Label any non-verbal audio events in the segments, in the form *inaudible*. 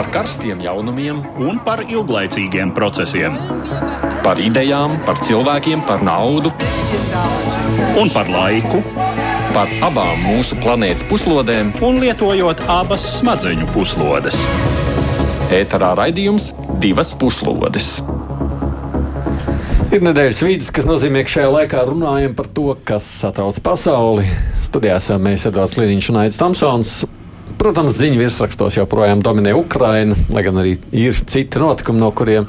par karstiem jaunumiem, un par ilglaicīgiem procesiem. par idejām, par cilvēkiem, par naudu, Un par laiku, par abām mūsu planētas puslodēm. un lietojot abas smadzeņu puslodes. Ēterā raidījums divas puslodes. Ir nedēļas vidus, kas nozīmē, ka šajā laikā runājam par to, kas satrauc pasauli. Studijā esam mēs Edvards Liniņš un Aits Tamsons. Protams, ziņu virsrakstos joprojām dominē Ukraina, lai gan arī ir citi notikumi, no kuriem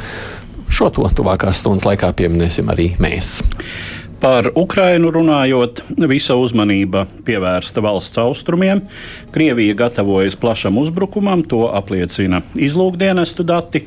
šo to tuvākās stundas laikā pieminēsim arī mēs. Par Ukrainu runājot, visa uzmanība pievērsta valsts austrumiem. Krievija gatavojas plašam uzbrukumam, to apliecina izlūkdienestu dati.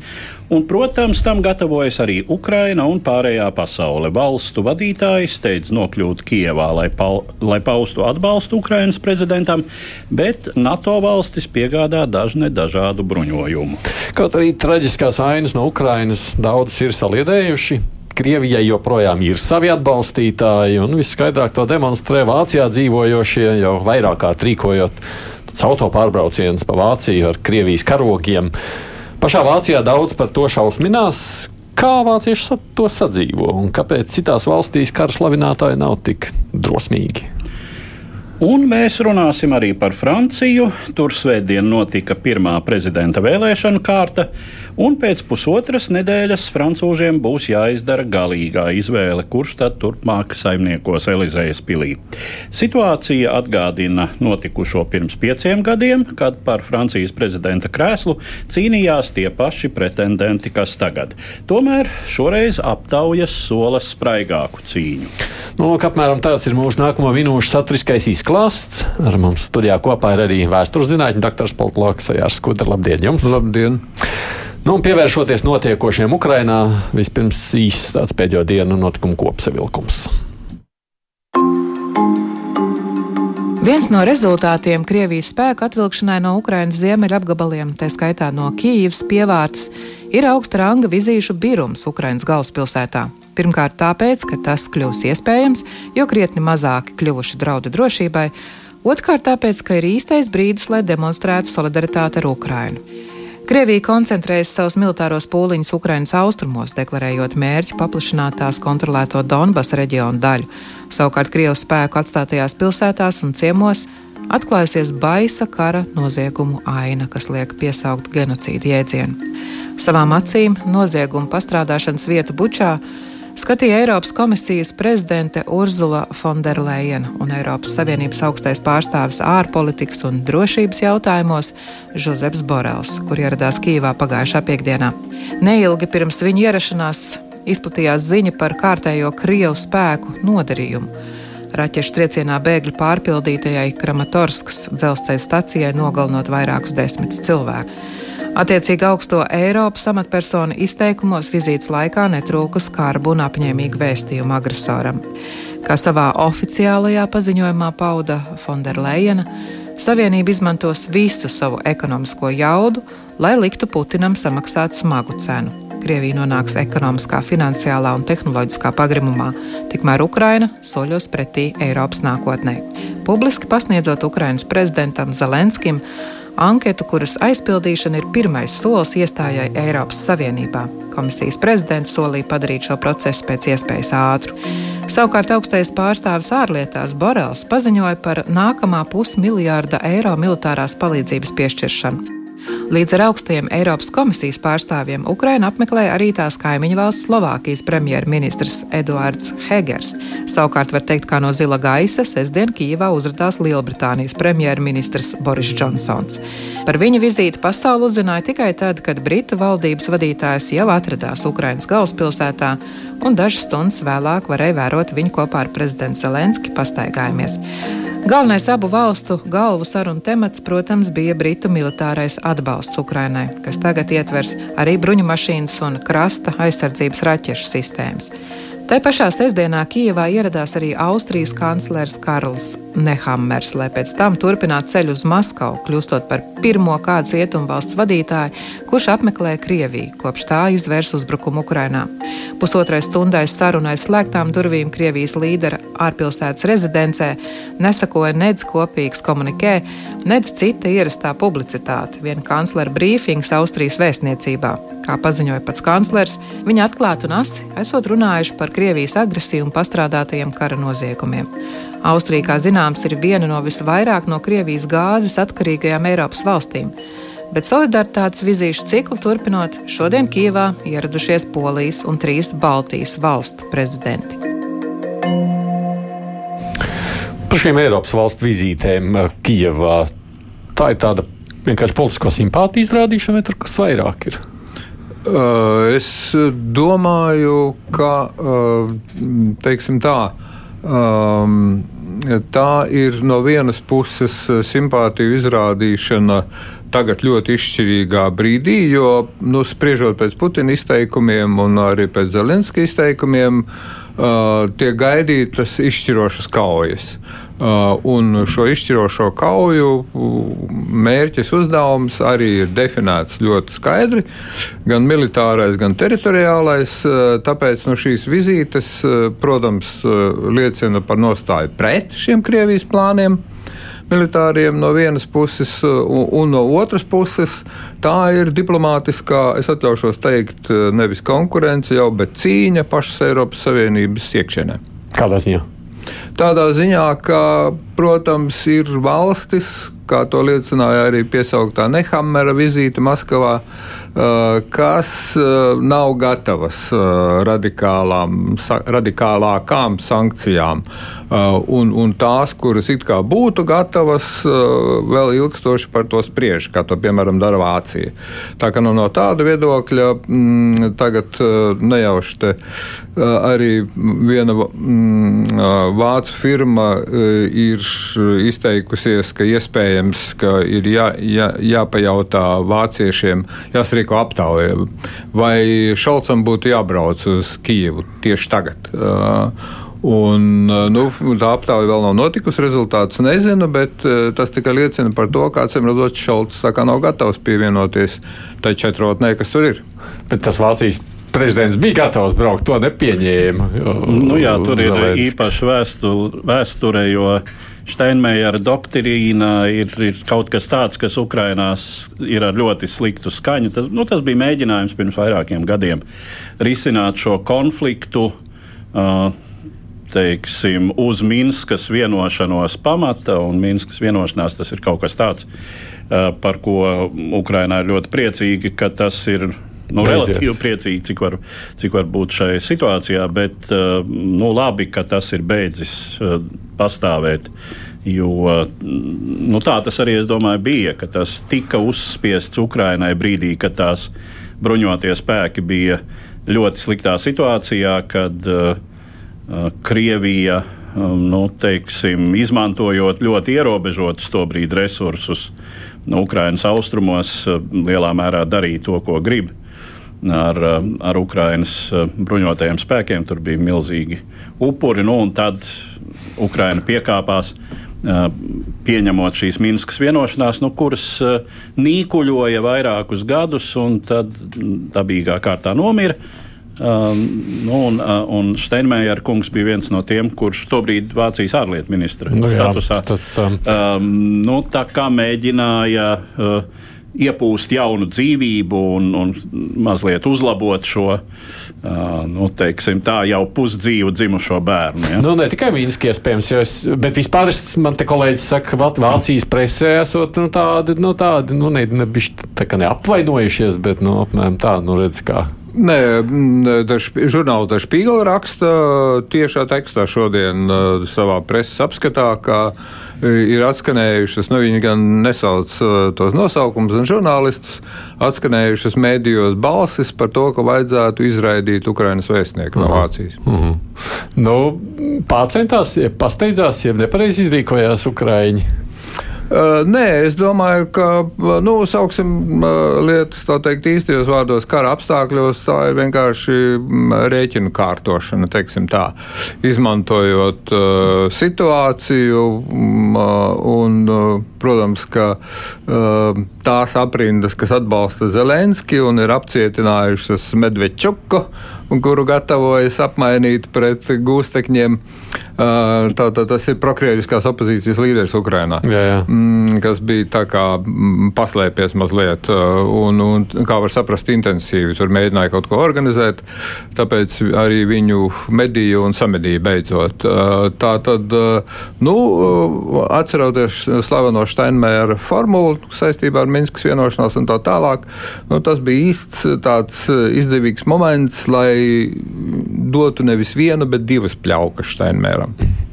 Un, protams, tam gatavojas arī Ukraina un pārējā pasaule. Valstu vadītāji steidz nokļūt Kijevā, lai, pal, lai paustu atbalstu Ukrainas prezidentam, bet NATO valstis piegādā dažne dažādu bruņojumu. Kaut arī traģiskās ainas no Ukrainas daudz ir saliedējuši. Krievijai joprojām ir savi atbalstītāji, un viskaidrāk to demonstrē Vācijā dzīvojošie, jau vairāk kārt rīkojot autopārbraucienus pa Vāciju ar Krievijas karogiem. Pašā Vācijā daudz par to šausminās. Kā vācieši to sadzīvo un kāpēc citās valstīs kara slavinātāji nav tik drosmīgi? Un mēs runāsim arī par Franciju. Tur svētdien notika pirmā prezidenta vēlēšana kārta, un pēc pusotras nedēļas francūžiem būs jāizdara galīgā izvēle, kurš tad turpmāk saimniekos Elizejas pilī. Situācija atgādina notikušo pirms pieciem gadiem, kad par Francijas prezidenta krēslu cīnījās tie paši pretendenti, kas tagad. Tomēr šoreiz aptaujas sola spraigāku cīņu. Nu, lūk, apmēram tāds ir mūsu nākamo minūšu saturiskais izklāsts. Ar mums studijā kopā ir arī vēstures zinātņu doktors Poltloks Jārs Skudra. Labdien jums! Labdien! Nu, pievēršoties notiekošiem Ukrainā, vispirms īsts tāds pēdējo dienu notikumu kopsavilkums. Viens no rezultātiem Krievijas spēku atvilkšanai no Ukrainas ziemeļa apgabaliem, tā skaitā no Kīivas pievārds, ir augsta ranga vizīšu birums Ukrainas galvaspilsētā. Pirmkārt, tāpēc, ka tas kļūs iespējams, jo krietni mazāki kļuvuši draudi drošībai. Otrkārt, tāpēc, ka ir īstais brīdis, lai demonstrētu solidaritāti ar Ukrainu. Krievija koncentrējas savus militāros pūliņus Ukrainas austrumos, deklarējot mērķi paplašināt tās kontrolēto Donbass reģionu daļu. Savukārt Krievijas spēku atstātajās pilsētās un ciemos atklājusies baisa kara noziegumu aina, kas liek piesaukt genocīdu jēdzienu. Savām acīm noziegumu pastrādāšanas vietu Bučā skatīja Eiropas komisijas prezidente Urzula Fonderleina un Eiropas Savienības augstais pārstāvis ārpolitikas un drošības jautājumos Žozefs Borels, kur ieradās Kīvā pagājušā piekdienā. Neilgi pirms viņa ierašanās izplatījās ziņa par kārtējo Krievu spēku nodarījumu. Raķešu triecienā bēgļu pārpildītajai Kramatorskas dzelzceļa stacijai nogalinot vairākus desmitus cilvēku. Attiecīgi augsto Eiropas amatpersonu izteikumos vizītes laikā netrūka skarbu un apņēmīgu vēstījumu agresoram. Kā savā oficiālajā paziņojumā pauda Fonderleina, Savienība izmantos visu savu ekonomisko jaudu, lai liktu Putinam samaksāt smagu cenu. Krievija nonāks ekonomiskā, finansiālā un tehnoloģiskā pagrimumā, tikmēr Ukraina soļos pretī Eiropas nākotnē. Publiski pasniedzot Ukrainas prezidentam Zelenskim anketu, kuras aizpildīšana ir pirmais solis iestājai Eiropas Savienībā. Komisijas prezidents solīja padarīt šo procesu pēc iespējas ātru. Savukārt augstais pārstāvis ārlietās Borels paziņoja par nākamā pusmiljārda eiro militārās palīdzības piešķiršanu. Līdz ar augstajiem Eiropas komisijas pārstāvjiem Ukraina apmeklēja arī tās kaimiņu valsts Slovākijas premjerministrs Eduards Hegers. Savukārt, var teikt, kā no zila gaisa, sestdien Kijivā uzrādījās Lielbritānijas premjerministrs Boris Džonsons. Par viņa vizīti pasauli uzzināja tikai tad, kad Britu valdības vadītājs jau atradās Ukrainas galvaspilsētā, un dažas stundas vēlāk varēja vērot viņu kopā ar prezidentu Zelenski pastaigājumies. Galvenais abu valstu galvu sarunu temats, protams, bija Britu militārais atbalsts Ukrainai, kas tagad ietvers arī bruņumašīnas un krasta aizsardzības raķešu sistēmas. Tā pašā sestdienā Kijevā ieradās arī Austrijas kanclers Karls Nehammers, lai pēc tam turpinātu ceļu uz Maskavu, kļūstot par pirmo kādas rietumvalsts vadītāju, kurš apmeklē Krieviju, kopš tā izvērs uzbrukumu Ukrainā. Pusotrai stundai sarunai slēgtām durvīm Krievijas līdera ārpilsētas rezidencē nesakoja nedz kopīgs komunikē, nedz cita ierastā publicitāte, viena kanclera brīfings Austrijas vēstniecībā. Kā paziņoja pats kanclers, viņi atklāti un asi esot runājuši par Krievijas agresiju un pastrādātajiem kara noziegumiem. Austrija, kā zināms, ir viena no visvairāk no Krievijas gāzes atkarīgajām Eiropas valstīm. Bet solidaritātes vizīšu ciklu turpinot, šodien Kijavā ieradušies Polijas un trīs Baltijas valstu prezidenti. Par šīm Eiropas valstu vizītēm eh, Kijavā tā ir tāda vienkārši politisko simpātiju izrādīšana, vai tur kas vairāk ir? Uh, es domāju, ka uh, teiksim tā. Um, tā ir no vienas puses simpātiju izrādīšana tagad ļoti izšķirīgā brīdī, jo, nu, spriežot pēc Putina izteikumiem un arī pēc Zelenska izteikumiem, uh, tiek gaidītas izšķirošas kaujas. Uh, un šo izšķirošo kauju uh, mērķis, uzdevums arī ir definēts ļoti skaidri, gan militārais, gan teritoriālais. Uh, tāpēc no šīs vizītes, protams, liecina par nostāju pret šiem Krievijas plāniem militāriem no vienas puses, un, un no otras puses tā ir diplomātiskā, es atļaušos teikt, nevis konkurence jau, bet cīņa pašas Eiropas Savienības iekšienē. Kādā ziņā? Tādā ziņā, ka, protams, ir valstis, kā to liecināja arī piesauktā Nehammera vizīte Maskavā, uh, kas uh, nav gatavas radikālām, radikālākām sankcijām. Un, un tās, kuras it kā būtu gatavas, vēl ilgstoši par to spriež, kā to piemēram dara Vācija. Tā kā nu, no tāda viedokļa m, mm, tagad nejauši te arī viena m, mm, vācu firma ir izteikusies, ka iespējams ka ir jā, jā, jāpajautā vāciešiem, jāsarīko aptauja, vai Šalcam būtu jābrauc uz Kijevu tieši tagad. Uh, Un, nu, tā aptauja vēl nav notikusi, rezultātus nezinu, bet tas tikai liecina par to, ka acīm redzot, Šalts nav gatavs pievienoties tai četrotnē, kas tur ir. Bet tas Vācijas prezidents bija gatavs braukt, to nepieņēma. Nu, jā, tur ir īpaši vēsture, vēsture jo Steinmeijera doktrīna ir, ir kaut kas tāds, kas Ukrainās ir ar ļoti sliktu skaņu. Tas, nu, tas bija mēģinājums pirms vairākiem gadiem risināt šo konfliktu. Uh, teiksim, uz Minskas vienošanos pamata, un Minskas vienošanās tas ir kaut kas tāds, par ko Ukrainā ir ļoti priecīgi, ka tas ir nu, relatīvi priecīgi, cik var, cik var būt šajā situācijā, bet uh, nu, labi, ka tas ir beidzis uh, pastāvēt. Jo nu, tā tas arī domāju, bija, ka tas tika uzspiests Ukrainai brīdī, kad tās bruņotie spēki bija ļoti sliktā situācijā, kad uh, Krievija, um, nu, teiksim, izmantojot ļoti ierobežotus to brīdi resursus, no nu, Ukrainas austrumos, uh, lielā mērā darīja to, ko grib ar, ar Ukrainas eh, bruņotajiem spēkiem. Tur bija milzīgi upuri, nu, un tad Ukraina piekāpās. Eh, pieņemot šīs Minskas vienošanās, nu, kuras eh, nīkuļoja vairākus gadus, un tad dabīgā kārtā nomira. Um, nu, un un Steinmeier kungs bija viens no tiem, kurš tobrīd Vācijas ārlietu ministra nu, statusā jā, tas, um, nu, tā kā mēģināja uh, iepūst jaunu dzīvību un, un mazliet uzlabot šo uh, nu, teiksim, tā jau pusdzīvu dzimušo bērnu. Ja? Nu, ne tikai Mīnska iespējams, es, bet vispār es, man te kolēģis saka, ka Vācijas presē esot nu, tādi, nu, tādi nu, ne, ne, bišķi, tā kā neapvainojušies, bet nu, apmēram tā, nu redz kā. Nē, žurnāla Tā Spīgala raksta tiešā tekstā šodien savā preses apskatā, ka ir atskanējušas, nu, viņi gan nesauc uh, tos nosaukumus, gan žurnālistus, atskanējušas mēdījos balsis par to, ka vajadzētu izraidīt Ukrainas vēstnieku no Vācijas. Mm -hmm. nu, pārcentās, ja pasteidzās, ja nepareizi izrīkojās Ukraiņi. Uh, nē, es domāju, ka nu, sauksim uh, lietas teikt, īstajos vārdos, kara apstākļos. Tā ir vienkārši rēķinu kārtošana, tā, izmantojot uh, situāciju. Un, protams, ka tās aprindas, kas atbalsta Zelenski un ir apcietinājušas Medvečuku, kuru gatavojas apmainīt pret gūstekņiem. Tātad tas ir prokrieviskās opozīcijas līderis Ukrainā, jā, jā. Mm, kas bija tā kā mm, paslēpies mazliet un, un, kā var saprast, intensīvi tur mēģināja kaut ko organizēt, tāpēc arī viņu mediju un samedīja beidzot. Tā tad, nu, atceroties slaveno Steinmēra formulu saistībā ar Minskas vienošanās un tā tālāk, nu, tas bija īsts tāds izdevīgs moments, lai dotu nevis vienu, bet divas pļaukas Steinmēram. *laughs*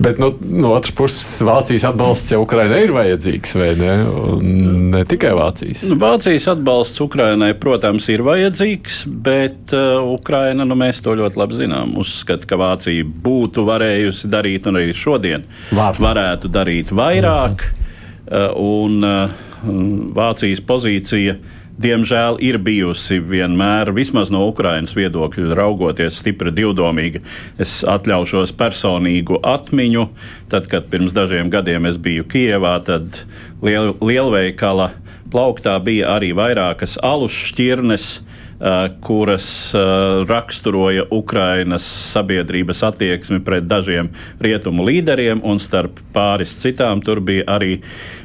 Bet nu, no otras puses, Vācijas atbalsts jau Ukrainai ir vajadzīgs, vai ne? Un ne tikai Vācijas. Nu, Vācijas atbalsts Ukrainai, protams, ir vajadzīgs, bet uh, Ukraina, nu, mēs to ļoti labi zinām, uzskata, ka Vācija būtu varējusi darīt, un arī šodien Var. varētu darīt vairāk. -hmm. uh, un uh, Vācijas pozīcija diemžēl ir bijusi vienmēr, vismaz no Ukrainas viedokļa, raugoties stipri divdomīga. Es atļaušos personīgu atmiņu. Tad, kad pirms dažiem gadiem es biju Kijevā, tad liel, lielveikala plauktā bija arī vairākas alus šķirnes kuras eh, raksturoja Ukrainas sabiedrības attieksmi pret dažiem rietumu līderiem, un starp pāris citām tur bija arī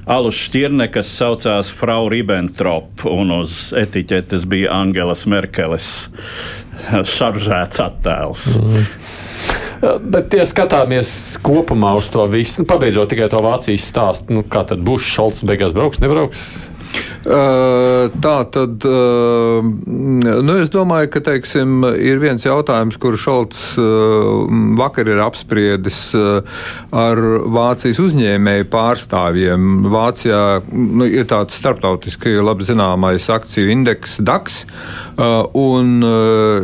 alus šķirne, kas saucās Frau Ribbentrop, un uz etiķetes bija Angelas Merkeles šaržēts attēls. Mm. Bet, ja skatāmies kopumā uz to visu, nu, pabeidzot tikai to Vācijas stāstu, nu, kā tad būs Šalts beigās brauks, nebrauks? Tā tad, nu, es domāju, ka teiksim, ir viens jautājums, kuru Šalts vakar ir apspriedis ar Vācijas uzņēmēju pārstāvjiem. Vācijā nu, ir tāds starptautiski labi zināmais akciju indeks DAX, un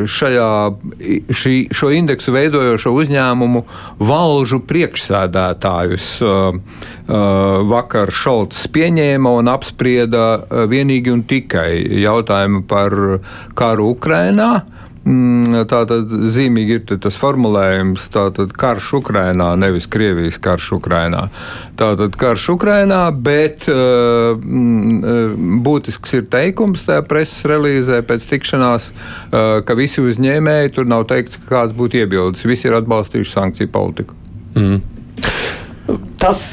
šajā, šī, šo indeksu veidojošo uzņēmumu valžu priekšsēdētājus vakar Šalts pieņēma un apsprieda Eh, vienīgi un tikai jautājumu par karu Ukrainā. Mm, tātad zīmīgi ir tas formulējums, tātad karš Ukrainā, nevis Krievijas karš Ukrainā. Tātad karš Ukrainā, bet uh, būtisks ir teikums tajā preses relīzē pēc tikšanās, uh, ka visi uzņēmēji tur nav teikts, ka kāds būtu iebildes. Visi ir atbalstījuši sankciju politiku. Mm. Tas,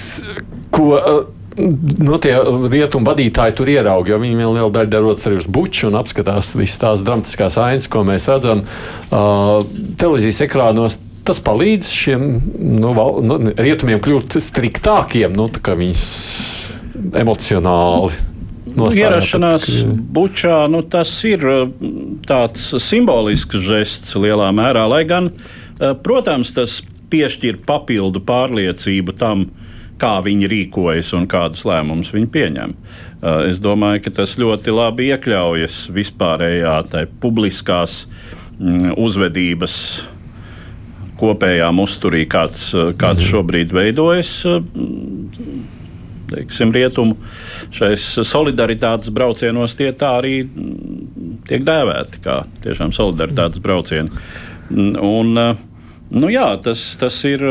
ko. Uh nu, tie rietumu vadītāji tur ieraudzīja, jo viņi liela daļa dodas arī uz buču un apskatās visas tās dramatiskās ainas, ko mēs redzam uh, televīzijas ekrānos. Tas palīdz šiem nu, val, nu, rietumiem kļūt striktākiem, nu, kā viņus emocionāli ierašanās bučā nu, tas ir tāds simbolisks žests lielā mērā, lai gan, protams, tas piešķir papildu pārliecību tam, kā viņi rīkojas un kādus lēmumus viņi pieņem. Uh, es domāju, ka tas ļoti labi iekļaujas vispārējā publiskās mm, uzvedības kopējām uzturī, kāds, uh, kāds mhm. šobrīd veidojas. Uh, teiksim, rietumu šais solidaritātes braucienos tie tā arī mm, tiek dēvēti kā tiešām solidaritātes braucieni. Mm, un, nu jā, tas, tas ir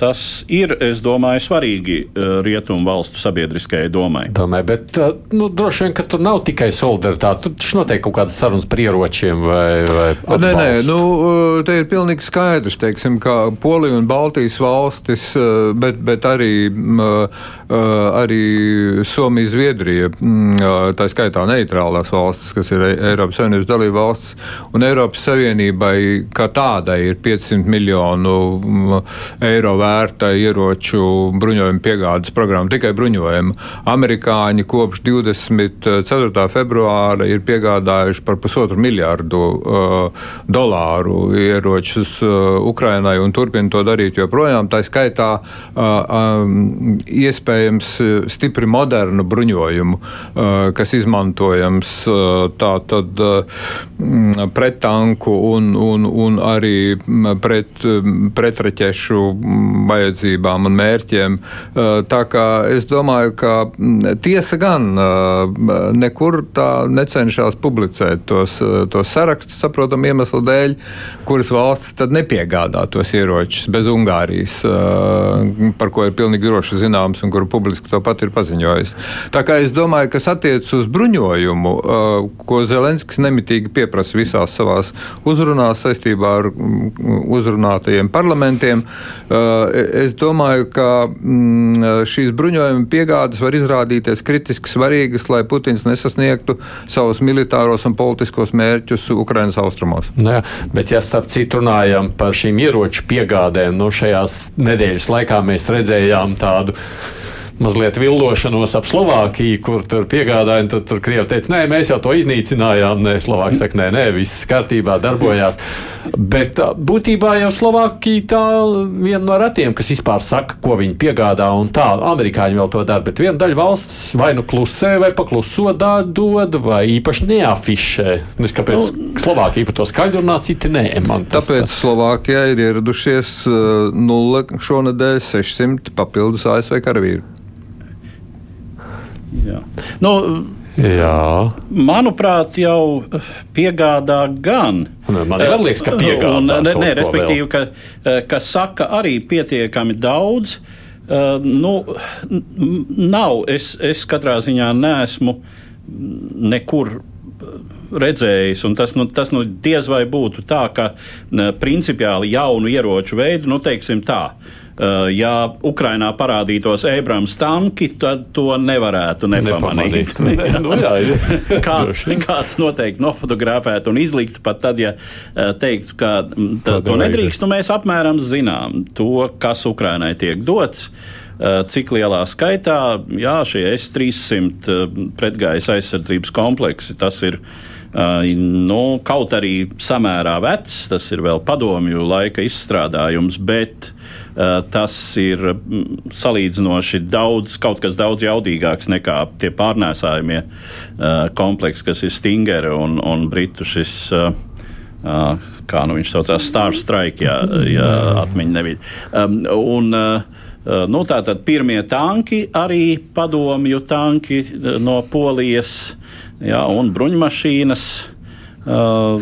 Tas ir, es domāju, svarīgi eh, rietumu valstu sabiedriskajai domai. Domāju, bet eh, nu, droši vien, ka tur nav tikai solidaritāte. Tur noteikti kaut kādas sarunas par ieročiem vai, vai atbalstu. Nē, nē, nu, eh, te ir pilnīgi skaidrs, teiksim, ka Polija un Baltijas valstis, bet, bet arī, arī Somija, Zviedrija, tā skaitā neitrālās valstis, kas ir Eiropas Savienības dalība valsts, un Eiropas Savienībai kā tādai ir 500 miljonu eiro vērts vērta ieroču bruņojuma piegādes programma, tikai bruņojuma. Amerikāņi kopš 24. februāra ir piegādājuši par pusotru miljārdu uh, dolāru ieročus uh, Ukrainai un turpina to darīt joprojām. Tā skaitā uh, um, iespējams stipri modernu bruņojumu, uh, kas izmantojams uh, tā tad uh, pretanku un, un, un arī pret, pretraķešu vajadzībām un mērķiem. Tā kā es domāju, ka tiesa gan nekur tā necenšas publicēt tos, tos sarakstus, saprotam, iemeslu dēļ, kuras valsts tad nepiegādā tos ieročus bez Ungārijas, par ko ir pilnīgi droši zināms un kuru publiski to pat ir paziņojis. Tā kā es domāju, kas attiecas uz bruņojumu, ko Zelenskis nemitīgi pieprasa visās savās uzrunās saistībā ar uzrunātajiem parlamentiem, es domāju, ka šīs bruņojuma piegādes var izrādīties kritiski svarīgas, lai Putins nesasniegtu savus militāros un politiskos mērķus Ukrainas austrumos. Jā, bet, ja starp citu runājam par šīm ieroču piegādēm, nu šajās nedēļas laikā mēs redzējām tādu mazliet vildošanos ap Slovākiju, kur tur piegādāja, un tad tur Krievi teica, nē, mēs jau to iznīcinājām. Nē, Slovāki saka, nē, nē, viss kārtībā darbojās. Bet būtībā jau Slovākija tā viena no retiem, kas vispār saka, ko viņi piegādā, un tā amerikāņi vēl to dara. Bet viena daļa valsts vai nu klusē, vai pakluso dod, vai īpaši neafišē. Es kāpēc nu, Slovākija par to skaļi runā, citi nē. Tāpēc tā. Slovākijā ir ieradušies nulle šonadēļ 600 papildus ASV karavīru. Jā. Nu, Jā. Manuprāt, jau piegādā gan. Man liekas, ka piegādā. Un, ne, ne, respektīvi, ka, eh, ka saka arī pietiekami daudz. Uh, nu, nav. Es, es katrā ziņā neesmu nekur redzējis, un tas, nu, tas nu, diez vai būtu tā, ka principiāli jaunu ieroču veidu, nu, teiksim tā, Uh, ja Ukrainā parādītos Abrams tanki, tad to nevarētu nepamanīt. nepamanīt. *laughs* nu, jā, *laughs* kāds, kāds noteikti nofotografētu un izliktu pat tad, ja uh, teiktu, ka mm, to nedrīkst, nu mēs apmēram zinām to, kas Ukrainai tiek dots uh, cik lielā skaitā jā, šie S-300 pretgaisa aizsardzības kompleksi. Tas ir uh, nu, kaut arī samērā vecs, tas ir vēl padomju laika izstrādājums, bet tas ir mm, salīdzinoši daudz, kaut kas daudz jaudīgāks nekā tie pārnēsājumie eh, kompleksi, kas ir Stingera un, un Britu šis. Eh, kā nu viņš saucās, Star Strike, ja, ja atmiņa nebija. Um, un, uh, nu, tātad pirmie tanki, arī padomju tanki no Polijas, ja, un bruņmašīnas. Uh,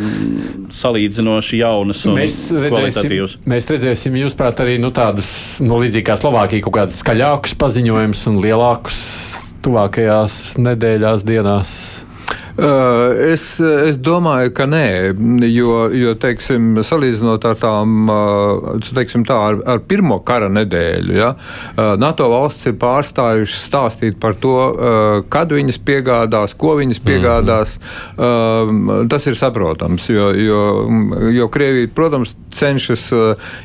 salīdzinoši jaunas un mēs kvalitatīvas. Mēs redzēsim, jūs prāt, arī nu, tādas, nu, līdzīgi kā Slovākija, kaut kādus skaļākus paziņojumus un lielākus tuvākajās nedēļās, dienās. Uh, es, es domāju, ka nē, jo, jo teiksim, salīdzinot ar tām, uh, teiksim tā, ar, ar pirmo kara nedēļu, ja, uh, NATO valsts ir pārstājušas stāstīt par to, kad viņas piegādās, ko viņas piegādās. Mm. Tas ir saprotams, jo, jo, jo Krievija, protams, cenšas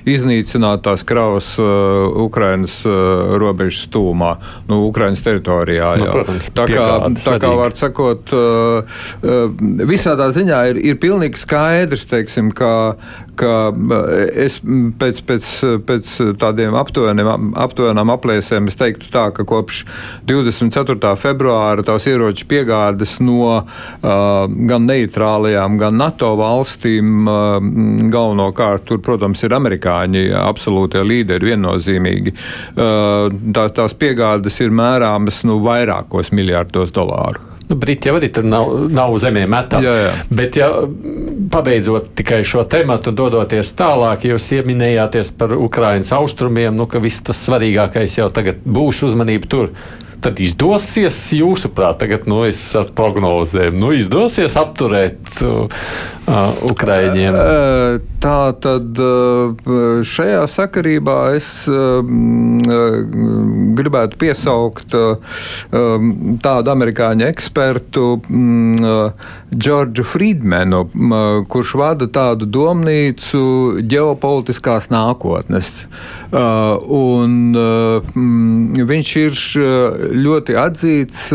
iznīcināt tās kravas Ukrainas robežas tūmā, nu, Ukrainas teritorijā. Nu, protams, tā kā, tā kā var sakot, Eh, visādā ziņā ir, ir pilnīgi skaidrs, teiksim, ka, ka eh, es pēc, pēc, pēc tādiem aptuveniem, aptuvenām aplēsēm es teiktu tā, ka kopš 24. februāra tās ieroču piegādes no uh, gan neitrālajām, gan NATO valstīm galvenokārt, tur, protams, ir amerikāņi absolūtie līderi viennozīmīgi. Tā, tās piegādes ir mērāmas nu, vairākos miljārdos dolāru. Nu, Briti jau arī tur nav, nav zemē metā. Jā, jā. Bet, ja pabeidzot tikai šo tematu un dodoties tālāk, jūs pieminējāties par Ukraiņas austrumiem, nu, ka viss tas svarīgākais jau tagad būs uzmanība tur tad izdosies jūsuprāt, tagad nu, ar prognozēm, nu, izdosies apturēt uh, Ukraiņiem? Tā tad šajā sakarībā es gribētu piesaukt tādu amerikāņu ekspertu, Džordžu Friedmanu, kurš vada tādu domnīcu ģeopolitiskās nākotnes. Un viņš ir ļoti atzīts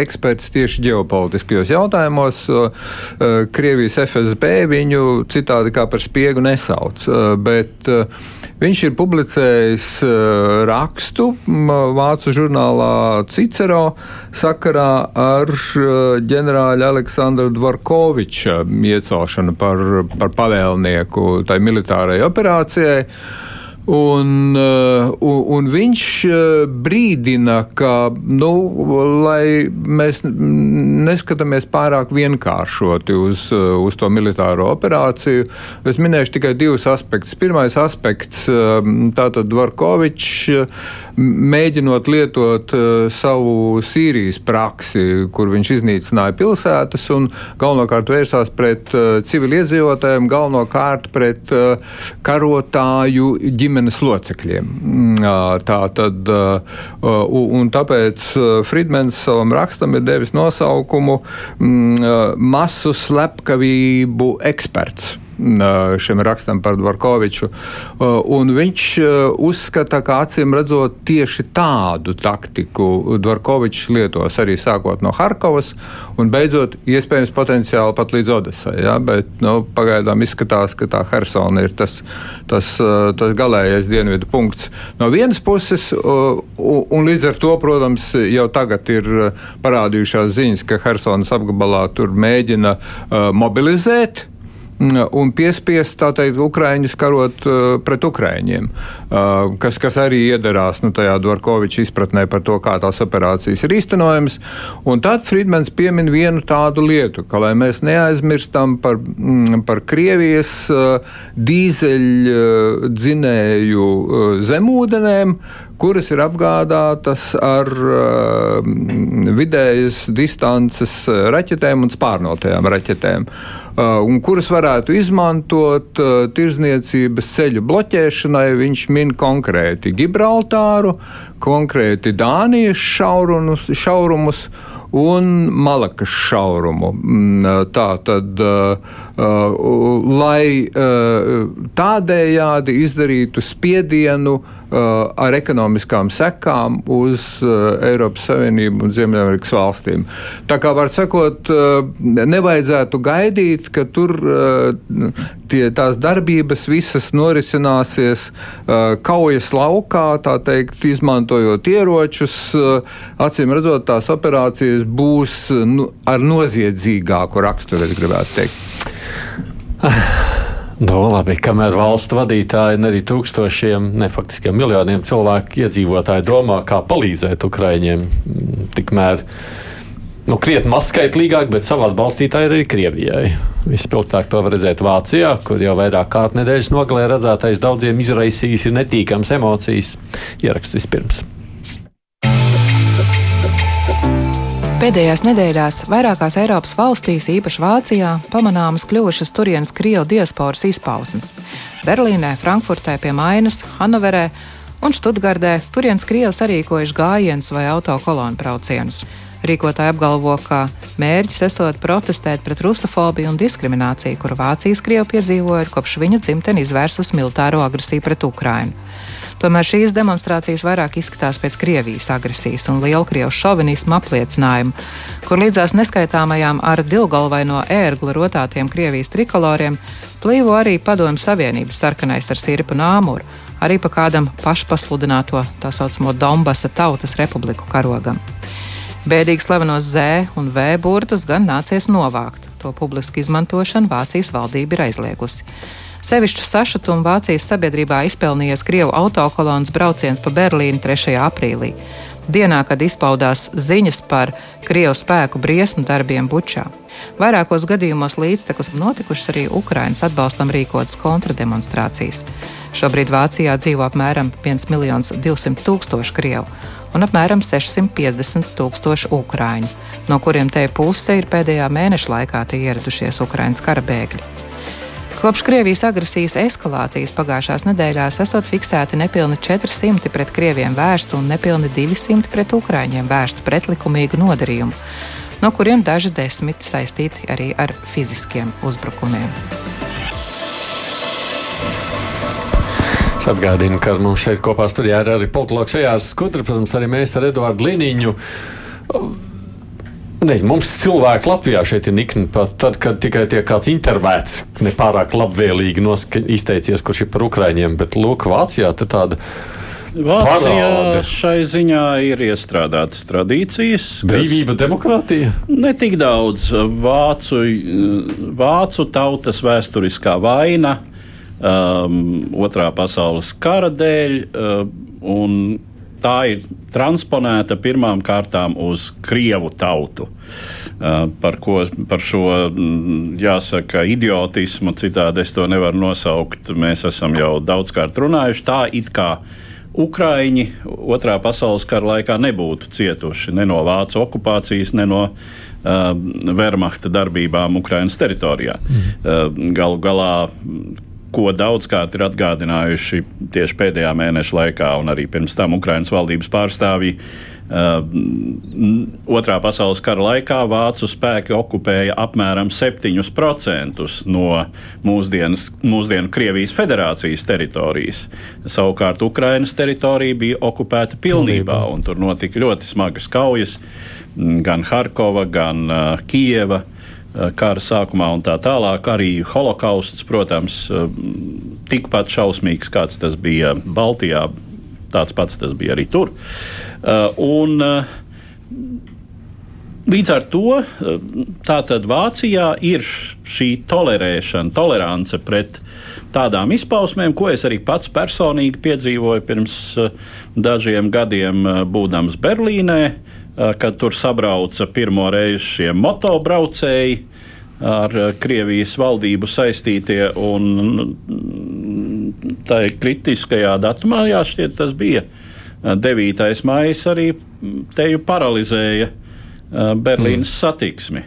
eksperts tieši ģeopolitiskajos jautājumos. Krievijas FSB viņu citādi kā par spiegu nesauc, bet viņš ir publicējis rakstu vācu žurnālā Cicero sakarā ar ģenerāļa Aleksandra Dvorkoviča iecelšanu par, par pavēlnieku tai militārajai operācijai. Un, uh, un, viņš uh, brīdina, ka, nu, mēs neskatāmies pārāk vienkāršoti uz, uh, uz to militāro operāciju, es minēšu tikai divus aspektus. Pirmais aspekts tātad Dvorkovičs mēģinot lietot savu Sīrijas praksi, kur viņš iznīcināja pilsētas un galvenokārt vērsās pret civiliedzīvotājiem, galvenokārt pret karotāju ģimenes ģimenes locekļiem. Mm, tā tad, un tāpēc Friedmans savam rakstam ir devis nosaukumu mm, masu slepkavību eksperts šim rakstam par Dvorkoviču. Un viņš uzskata, ka acīm redzot tieši tādu taktiku Dvorkovičs lietos arī sākot no Harkovas un beidzot iespējams potenciāli pat līdz Odesai. Ja? Bet nu, pagaidām izskatās, ka tā Hersona ir tas, tas, tas galīgais dienvidu punkts. No vienas puses, un līdz ar to, protams, jau tagad ir parādījušās ziņas, ka Hersonas apgabalā tur mēģina mobilizēt un piespiest teikt, Ukraiņus karot uh, pret Ukraiņiem, uh, kas, kas arī iedarās nu, tajā Dārkoviča izpratnē par to, kā tās operācijas ir īstenojamas. Un tad Friedmans piemin vienu tādu lietu, ka, lai mēs neaizmirstam par, mm, par Krievijas uh, dīzeļdzinēju zemūdenēm, kuras ir apgādātas ar uh, vidējas distances raķetēm un spārnotajām raķetēm. Uh, un kuras varētu izmantot uh, tirzniecības ceļu bloķēšanai. Viņš min konkrēti Gibraltāru, konkrēti Dānijas šaurumus, šaurumus un Malakas šaurumu. Mm, uh, tā tad, lai tādējādi izdarītu spiedienu ar ekonomiskām sekām uz Eiropas Savienību un Ziemeļamerikas valstīm. Tā kā var sakot, nevajadzētu gaidīt, ka tur tie, tās darbības visas norisināsies kaujas laukā, tā teikt, izmantojot ieročus. Acīm redzot, tās operācijas būs nu, ar noziedzīgāku raksturu, es gribētu teikt. *laughs* Nu, labi, kamēr valstu vadītāji un arī tūkstošiem, ne faktiski miljoniem cilvēku iedzīvotāji domā, kā palīdzēt Ukraiņiem, tikmēr nu, krietni mazskaitlīgāk, bet savā balstītāji ir arī Krievijai. Vispilgtāk to var redzēt Vācijā, kur jau vairāk kārt nedēļas nogalē redzētais daudziem izraisījis netīkams emocijas. Ieraksts vispirms. Pēdējās nedēļās vairākās Eiropas valstīs, īpaši Vācijā, pamanāmas kļuvušas turienes krievu diasporas izpausmes. Berlīnē, Frankfurtē, pie Mainas, Hannoverē un Študgardē turienes krievi sarīkojuši gājienus vai autokolonu braucienus. Rīkotāji apgalvo, ka mērķis esot protestēt pret rusofobiju un diskrimināciju, kuru Vācijas krievi piedzīvoja kopš viņa dzimteni izvērsus militāro agresiju pret Ukrainu. Tomēr šīs demonstrācijas vairāk izskatās pēc Krievijas agresijas un lielkrievu šovinismu apliecinājumu, kur līdzās neskaitāmajām ar dilgalvaino ērgli rotātiem Krievijas trikoloriem plīvo arī Padomju Savienības sarkanais ar sirpu nāmuru, arī pa kādam pašpasludināto tā saucamo Donbasa Tautas Republiku karogam. Bēdīgi slavenos Z un V burtus gan nācies novākt. To publisku izmantošanu Vācijas valdība ir aizliegusi. Sevišķu sašutumu Vācijas sabiedrībā izpelnījies Krievu autokolonas brauciens pa Berlīnu 3. aprīlī. Dienā, kad izpaudās ziņas par Krievu spēku briesmu darbiem Bučā. Vairākos gadījumos līdztekus notikušas arī Ukrainas atbalstam rīkotas kontrademonstrācijas. Šobrīd Vācijā dzīvo apmēram 1 200 tūkstoši Krievu un apmēram 650 tūkstoši ukrāņu, no kuriem te puse ir pēdējā mēneša laikā ieradušies Ukraiņas kara bēgļi. Kopš Krievijas agresijas eskalācijas pagājušās nedēļās esot fiksēti nepilni 400 pret krieviem vērstu un nepilni 200 pret ukrāņiem vērstu pretlikumīgu nodarījumu, no kuriem daži desmit saistīti arī ar fiziskiem uzbrukumiem. Es atgādinu, ka mums šeit kopā studijā ir arī politologs Ejārs Skudrs, protams, arī mēs ar Eduardu Liniņu. Ne, mums cilvēki Latvijā šeit ir nikni pat tad, kad tikai tiek kāds intervēts, nepārāk labvēlīgi izteicies, kurš ir par Ukraiņiem, bet lūk, Vācijā te tāda. Vācijā parāde. šai ziņā ir iestrādātas tradīcijas. Brīvība, demokrātija? Ne tik daudz. Vācu, vācu tautas vēsturiskā vaina um, otrā pasaules kara dēļ. Uh, tā ir transponēta pirmām kārtām uz krievu tautu. Uh, par, ko, par šo, mm, jāsaka, idiotismu, citādi es to nevaru nosaukt. Mēs esam jau daudzkārt runājuši. Tā it kā Ukraiņi otrā pasaules kara laikā nebūtu cietuši ne no vācu okupācijas, ne no uh, Wehrmachta darbībām Ukraiņas teritorijā. Mm. Uh, galu galā ko daudzkārt ir atgādinājuši tieši pēdējā mēneša laikā, un arī pirms tam Ukraiņas valdības pārstāvji. Uh, otrā pasaules kara laikā vācu spēki okupēja apmēram 7% no mūsdienas, mūsdienu Krievijas federācijas teritorijas. Savukārt Ukrainas teritorija bija okupēta pilnībā, un tur notika ļoti smagas kaujas gan Harkova, gan uh, Kieva. Uh, kara sākumā un tā tālāk. Arī holokausts, protams, eh, tikpat šausmīgs, kāds tas bija Baltijā, tāds pats tas bija arī tur. Eh, un, Līdz ar to tātad Vācijā ir šī tolerēšana, tolerance pret tādām izpausmēm, ko es arī pats personīgi piedzīvoju pirms dažiem gadiem, būdams Berlīnē kad tur sabrauca pirmo reizi šie motobraucēji ar Krievijas valdību saistītie. Un tā kritiskajā datumā, jā, šķiet, tas bija 9. maija, arī teju paralizēja Berlīnas mm. satiksmi.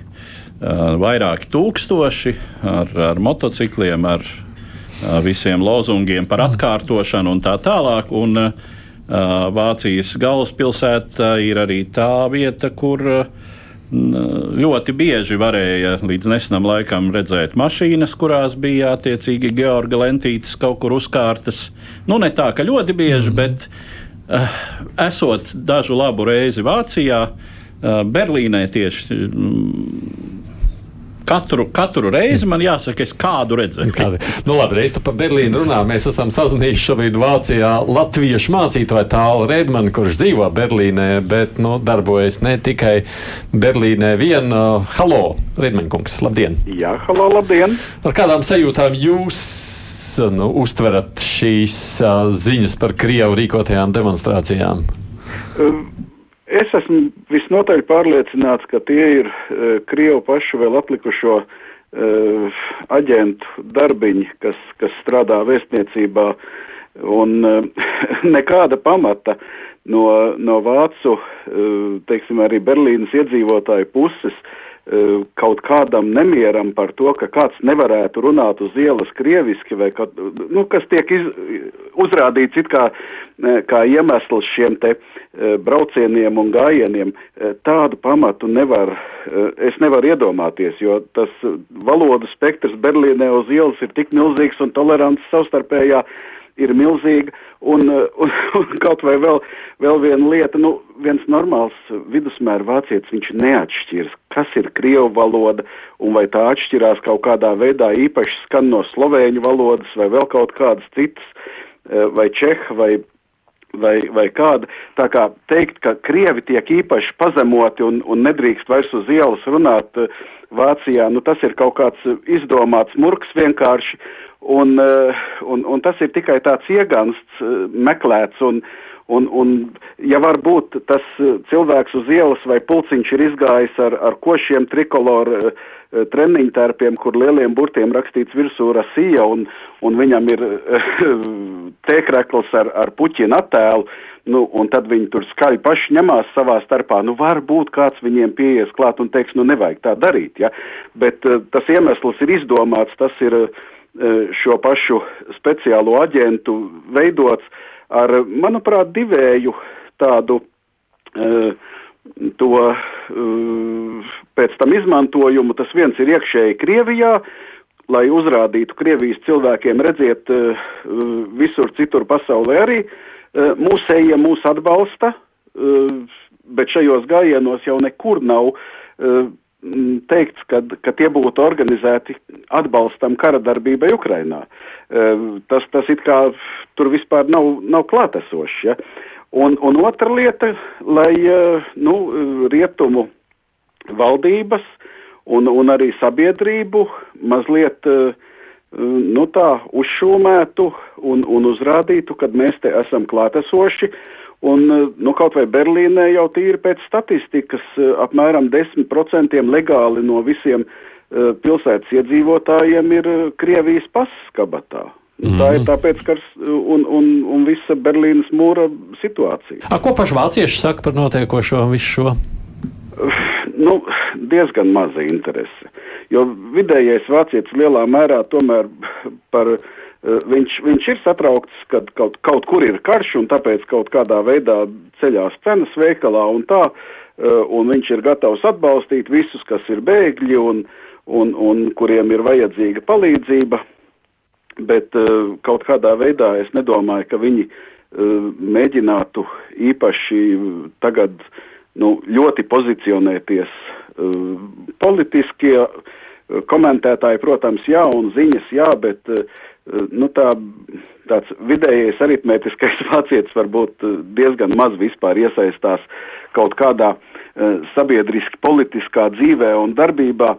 Vairāki tūkstoši ar, ar motocikliem, ar visiem lozungiem par atkārtošanu un tā tālāk. Un, uh, Vācijas galvaspilsēta ir arī tā vieta, kur ļoti bieži varēja līdz nesenam laikam redzēt mašīnas, kurās bija attiecīgi Georga lentītes kaut kur uzkārtas. Nu, ne tā, ka ļoti bieži, mm. bet uh, esot dažu labu reizi Vācijā, uh, Berlīnē tieši. Um, Katru, katru reizi man jāsaka, es kādu redzēju. Kādi. Nu, labi, reiz par Berlīnu runā. Mēs esam sazinājušies šobrīd Vācijā latviešu mācītāju tālu Redmanu, kurš dzīvo Berlīnē, bet nu, darbojas ne tikai Berlīnē vien. Uh, halo, Redmankungs, labdien! Jā, halo, labdien! Ar kādām sajūtām jūs nu, uztverat šīs uh, ziņas par Krievu rīkotajām demonstrācijām? Um Es esmu visnotaļ pārliecināts, ka tie ir uh, Krievu pašu vēl atlikušo uh, aģentu darbiņi, kas, kas strādā vēstniecībā, un uh, *laughs* nekāda pamata no, no vācu, uh, teiksim, arī Berlīnas iedzīvotāju puses uh, kaut kādam nemieram par to, ka kāds nevarētu runāt uz ielas krieviski, vai kad, nu, kas tiek iz, uzrādīts it kā, eh, kā iemesls šiem te eh, braucieniem un gājieniem, tādu pamatu nevar, es nevaru iedomāties, jo tas valodu spektrs Berlīnē uz ielas ir tik milzīgs un tolerants savstarpējā ir milzīga, un, un, *laughs* un kaut vai vēl, vēl viena lieta, nu, viens normāls vidusmēra vācietis, viņš neatšķirs, kas ir krievu valoda, un vai tā atšķirās kaut kādā veidā īpaši skan no slovēņu valodas, vai vēl kaut kādas citas, eh, vai čeha, vai, vai, vai kāda. Tā kā teikt, ka krievi tiek īpaši pazemoti un, un nedrīkst vairs uz ielas runāt eh, Vācijā, nu tas ir kaut kāds izdomāts murks vienkārši, Un, eh, un, un tas ir tikai tāds iegansts, eh, meklēts, un, un, un ja varbūt tas eh, cilvēks uz ielas vai pulciņš ir izgājis ar, ar košiem trikoloru treniņtērpiem, kur lieliem burtiem rakstīts virsū Rasija, un, un viņam ir *laughs* tēkrekls ar, ar puķina attēlu, nu, un tad viņi tur skaļi paši ņemās savā starpā, nu, varbūt kāds viņiem pieies klāt un teiks, nu, nevajag tā darīt, ja, bet tas iemesls ir izdomāts, tas ir šo pašu speciālo aģentu veidots ar, manuprāt, divēju tādu e, to e, pēc tam izmantojumu. Tas viens ir iekšēji Krievijā, lai uzrādītu Krievijas cilvēkiem, redziet, visur citur pasaulē arī mūsējie mūs atbalsta, bet šajos gājienos jau nekur nav teikts, ka, ka tie būtu organizēti atbalstam kara darbībai Ukrainā. E, tas, tas it kā tur vispār nav, nav klātesošs. Ja? Un, un otra lieta, lai e, nu, rietumu valdības un, un arī sabiedrību mazliet uh, nu tā uzšūmētu un, un uzrādītu, ka mēs te esam klātesoši. Un, nu, kaut vai Berlīnē jau tīri pēc statistikas apmēram 10% legāli no visiem pilsētas iedzīvotājiem ir Krievijas pasas kabatā. Mm -hmm. Tā ir mhm. tāpēc, ka un, un, un visa Berlīnas mūra situācija. A, ko paši vācieši saka par notiekošo visu šo? *sighs* Nu, diezgan maza interese. Jo vidējais vācietis lielā mērā tomēr *laughs* par, viņš, viņš ir satraukts, ka kaut, kaut kur ir karš un tāpēc kaut kādā veidā ceļās cenas veikalā un tā, un viņš ir gatavs atbalstīt visus, kas ir bēgļi un, un, un kuriem ir vajadzīga palīdzība. Bet uh, kaut kādā veidā es nedomāju, ka viņi uh, mēģinātu īpaši tagad nu, ļoti pozicionēties uh, politiskie komentētāji, protams, jā, un ziņas, jā, bet nu, tā, tāds vidējais aritmētiskais *laughs* vācietis varbūt diezgan maz vispār iesaistās kaut kādā sabiedriski politiskā dzīvē un darbībā.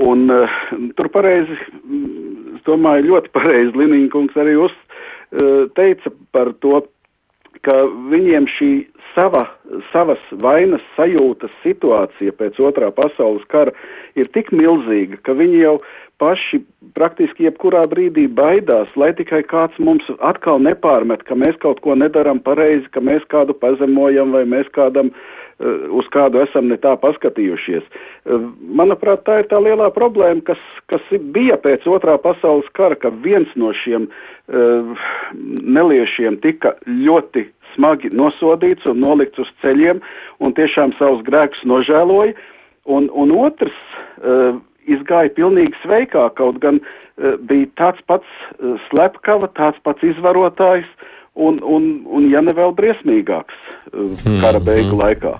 Un uh, tur pareizi es domāju, ļoti *laughs* pareizi Liniņkungs arī uz, uh, teica par to, ka viņiem šī sava, savas vainas sajūtas situācija pēc otrā pasaules kara ir tik milzīga, ka viņi jau paši praktiski jebkurā brīdī baidās, lai tikai kāds mums atkal nepārmet, ka mēs kaut ko nedaram pareizi, ka mēs kādu pazemojam vai mēs kādam Eh, uz kādu esam ne tā paskatījušies. Eh, manuprāt, tā ir tā lielā problēma, kas, kas bija pēc otrā pasaules kara, ka viens no šiem uh, neliešiem tika ļoti smagi nosodīts un nolikts uz ceļiem un tiešām savus grēkus nožēloja, un, un otrs uh, izgāja pilnīgi sveikā, kaut gan uh, bija tāds pats uh, slepkava, tāds pats izvarotājs, un, un, un ja ne vēl briesmīgāks hmm, kara beigu hmm. laikā.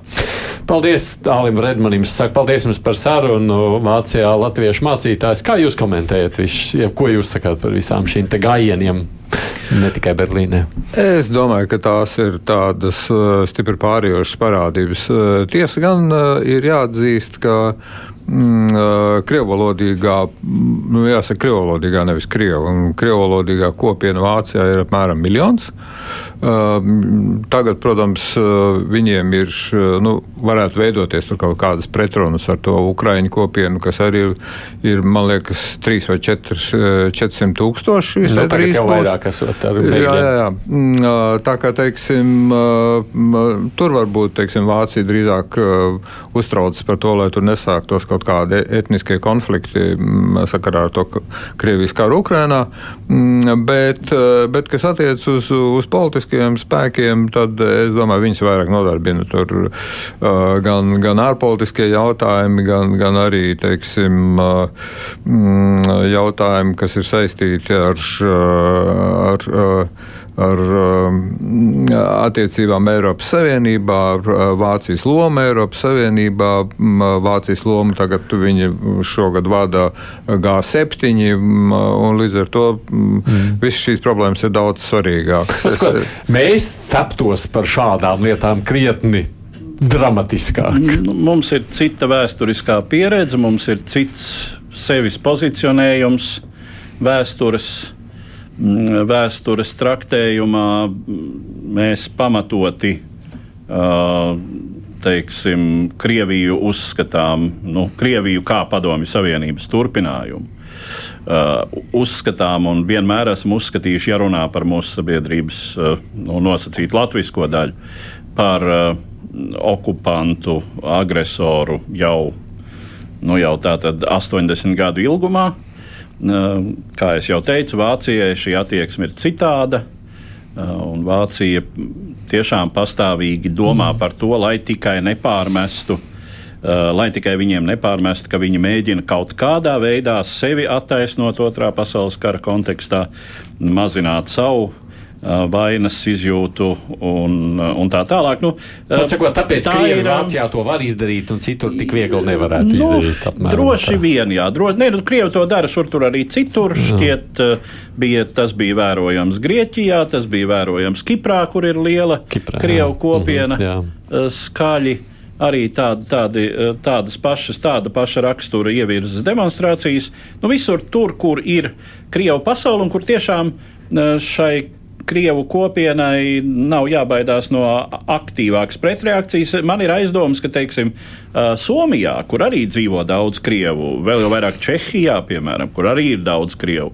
Paldies Dālim Redmanim. Saku, paldies jums par sarunu Vācijā latviešu mācītājs. Kā jūs komentējat visu, ja, ko jūs sakāt par visām šīm te gājieniem? Ne tikai Berlīnē. Es domāju, ka tās ir tādas uh, stipri pārējošas parādības. Uh, tiesa gan uh, ir jāatzīst, ka mm, krievvalodīgā, nu, jāsaka, krievvalodīgā, nevis krievu, krievvalodīgā kopiena Vācijā ir apmēram miljons. Tagad, protams, viņiem ir, nu, varētu veidoties kaut kādas pretrunas ar to ukraiņu kopienu, kas arī ir, ir man liekas, 3 vai 4, 400 tūkstoši. Nu, tagad jau vairāk esot ar bēgļiem. Jā, jā, jā. Tā kā, teiksim, tur varbūt, teiksim, Vācija drīzāk uztraucas par to, lai tur nesāktos kaut kādi etniskie konflikti sakarā ar to Krievijas karu Ukrainā, bet, bet kas attiec uz, uz politiskajiem spēkiem, tad es domāju, viņus vairāk nodarbina tur gan, gan ārpolitiskie jautājumi, gan, gan arī, teiksim, jautājumi, kas ir saistīti ar, ar, ar ar um, attiecībām Eiropas Savienībā, ar uh, Vācijas lomu Eiropas Savienībā. Vācijas loma tagad viņi šogad vada G7, un līdz ar to mm. visas šīs problēmas ir daudz svarīgākas. Es, ko, mēs ceptos par šādām lietām krietni dramatiskāk. Nu, mums ir cita vēsturiskā pieredze, mums ir cits sevis pozicionējums, vēstures Mm, vēstures traktējumā mēs pamatoti teiksim, Krieviju uzskatām, nu, Krieviju kā padomju Savienības turpinājumu. Uh, uzskatām un vienmēr esam uzskatījuši, ja runā par mūsu sabiedrības uh, nu, nosacītu latviešu daļu, par uh, okupantu, agresoru jau, nu, jau 80 gadu ilgumā. Uh, Kā jau teicu, Vācijai šī attieksme ir citāda. Un Vācija tiešām pastāvīgi domā mm. par to, lai tikai nepārmestu, lai tikai viņiem nepārmestu, ka viņi mēģina kaut kādā veidā sevi attaisnot otrā pasaules kara kontekstā, mazināt savu vainas izjūtu un, un tā tālāk. Nu, sakot, tāpēc, tā ir Vācijā to var izdarīt, un citur tik viegli nevarētu nu, izdarīt. Apmēram, droši tā. vien, jā, droši. Nē, nu, Krievi to dara šur tur arī citur. Šķiet, bija, tas bija vērojams Grieķijā, tas bija vērojams Kiprā, kur ir liela Kiprā, Krievu kopiena. Mm -hmm, skaļi arī tādi, tādi, tādas pašas, tāda paša rakstura ievirzes demonstrācijas. Nu, visur tur, kur ir Krievija pasaule un kur tiešām šai Krievu kopienai nav jābaidās no aktīvākas pretreakcijas. Man ir aizdoms, ka, teiksim, Somijā, kur arī dzīvo daudz krievu, vēl jau vairāk Čehijā, piemēram, kur arī ir daudz krievu,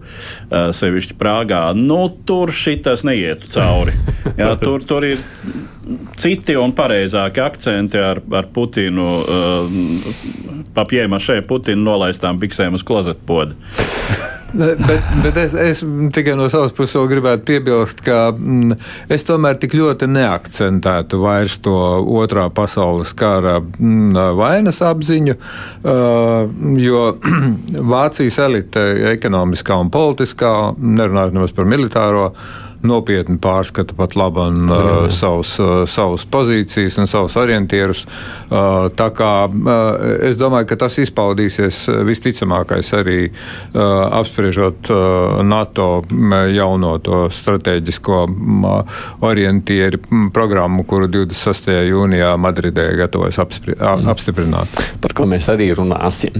sevišķi Prāgā, nu, tur šitas neietu cauri. Jā, tur, tur ir citi un pareizāki akcenti ar, ar Putinu, papjēma šeit Putinu nolaistām biksēm uz klozetpodu. Bet, bet es, es tikai no savas puses gribētu piebilst, ka mm, es tomēr tik ļoti neakcentētu vairs to otrā pasaules kara mm, vainas apziņu, uh, jo *clears throat* Vācijas elite ekonomiskā un politiskā, nerunājot nemaz par militāro, uh, nopietni pārskata pat labam uh, savus, uh, savus pozīcijas un savus orientierus. Uh, tā kā uh, es domāju, ka tas izpaudīsies uh, visticamākais arī uh, apspriežot uh, NATO jauno to strateģisko uh, orientieru programmu, kuru 26. jūnijā Madridē gatavojas mm. apstiprināt. Par ko mēs arī runāsim.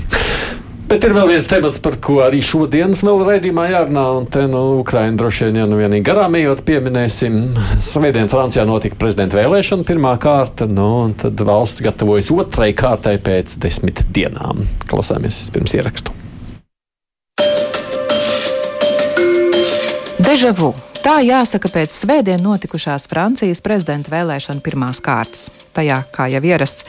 Bet ir vēl viens temats, par ko arī šodienas vēl raidījumā jārunā, un te nu, Ukraina droši vien, ja nu vienīgi garām ejot, pieminēsim. Svētdien Francijā notika prezidenta vēlēšana pirmā kārta, nu, un tad valsts gatavojas otrai kārtai pēc desmit dienām. Klausāmies pirms ierakstu. Deja vu. Tā jāsaka pēc svētdien notikušās Francijas prezidenta vēlēšana pirmās kārtas. Tajā, kā jau ierasts,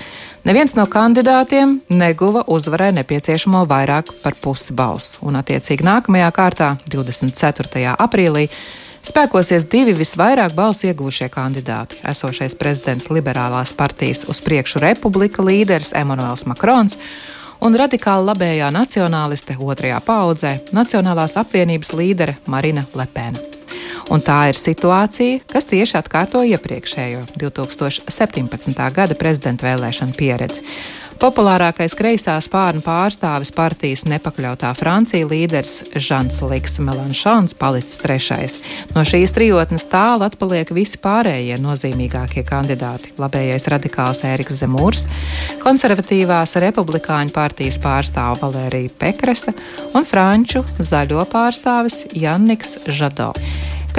neviens no kandidātiem neguva uzvarai nepieciešamo vairāk par pusi balsu, un attiecīgi nākamajā kārtā, 24. aprīlī, spēkosies divi visvairāk balsu ieguvušie kandidāti - esošais prezidents Liberālās partijas uz priekšu republika līderis Emmanuels Makrons un radikāli labējā nacionāliste otrajā paudzē - Nacionālās apvienības līdere Marina Lepena. Un tā ir situācija, kas tieši atkārto iepriekšējo 2017. gada prezidenta vēlēšanu pieredzi. Populārākais kreisā spārna pārstāvis partijas nepakļautā Francija līderis Žants Liks Melanšons palicis trešais. No šīs trijotnes tālu atpaliek visi pārējie nozīmīgākie kandidāti - labējais radikāls Ēriks Zemūrs, konservatīvās republikāņu partijas pārstāva Valērija Pekresa un franču zaļo pārstāvis Janniks Žado.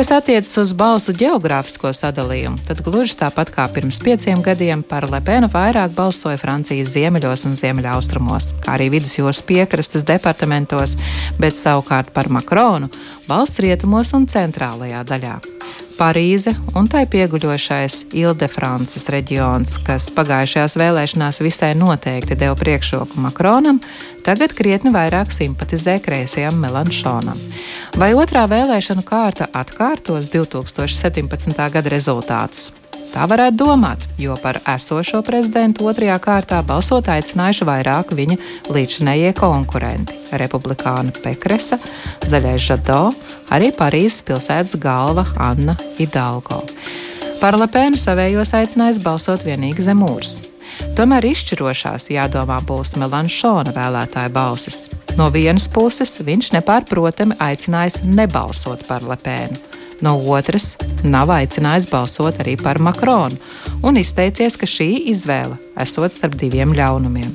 Kas attiecas uz balsu geogrāfisko sadalījumu, tad gluži tāpat kā pirms pieciem gadiem par Lepenu vairāk balsoja Francijas ziemeļos un ziemeļaustrumos, kā arī vidusjūras piekrastes departamentos, bet savukārt par Makronu valsts rietumos un centrālajā daļā. Parīze un tai pieguļošais Ile-de-Frances reģions, kas pagājušajās vēlēšanās visai noteikti deva priekšroku Makronam, tagad krietni vairāk simpatizē kreisajam Melanšonam. Vai otrā vēlēšanu kārta atkārtos 2017. gada rezultātus? Tā varētu domāt, jo par esošo prezidentu otrajā kārtā balsot aicinājuši vairāk viņa līdzinējie konkurenti - republikāna Pekresa, Zaļais Žado, arī Parīzes pilsētas galva Anna Idalgo. Par Lepēnu savējos aicinājis balsot vienīgi zem mūrs. Tomēr izšķirošās jādomā būs Melanšona vēlētāja balsis. No vienas puses viņš nepārprotami aicinājis nebalsot par Lepēnu no otras nav aicinājis balsot arī par Makronu un izteicies, ka šī izvēle esot starp diviem ļaunumiem.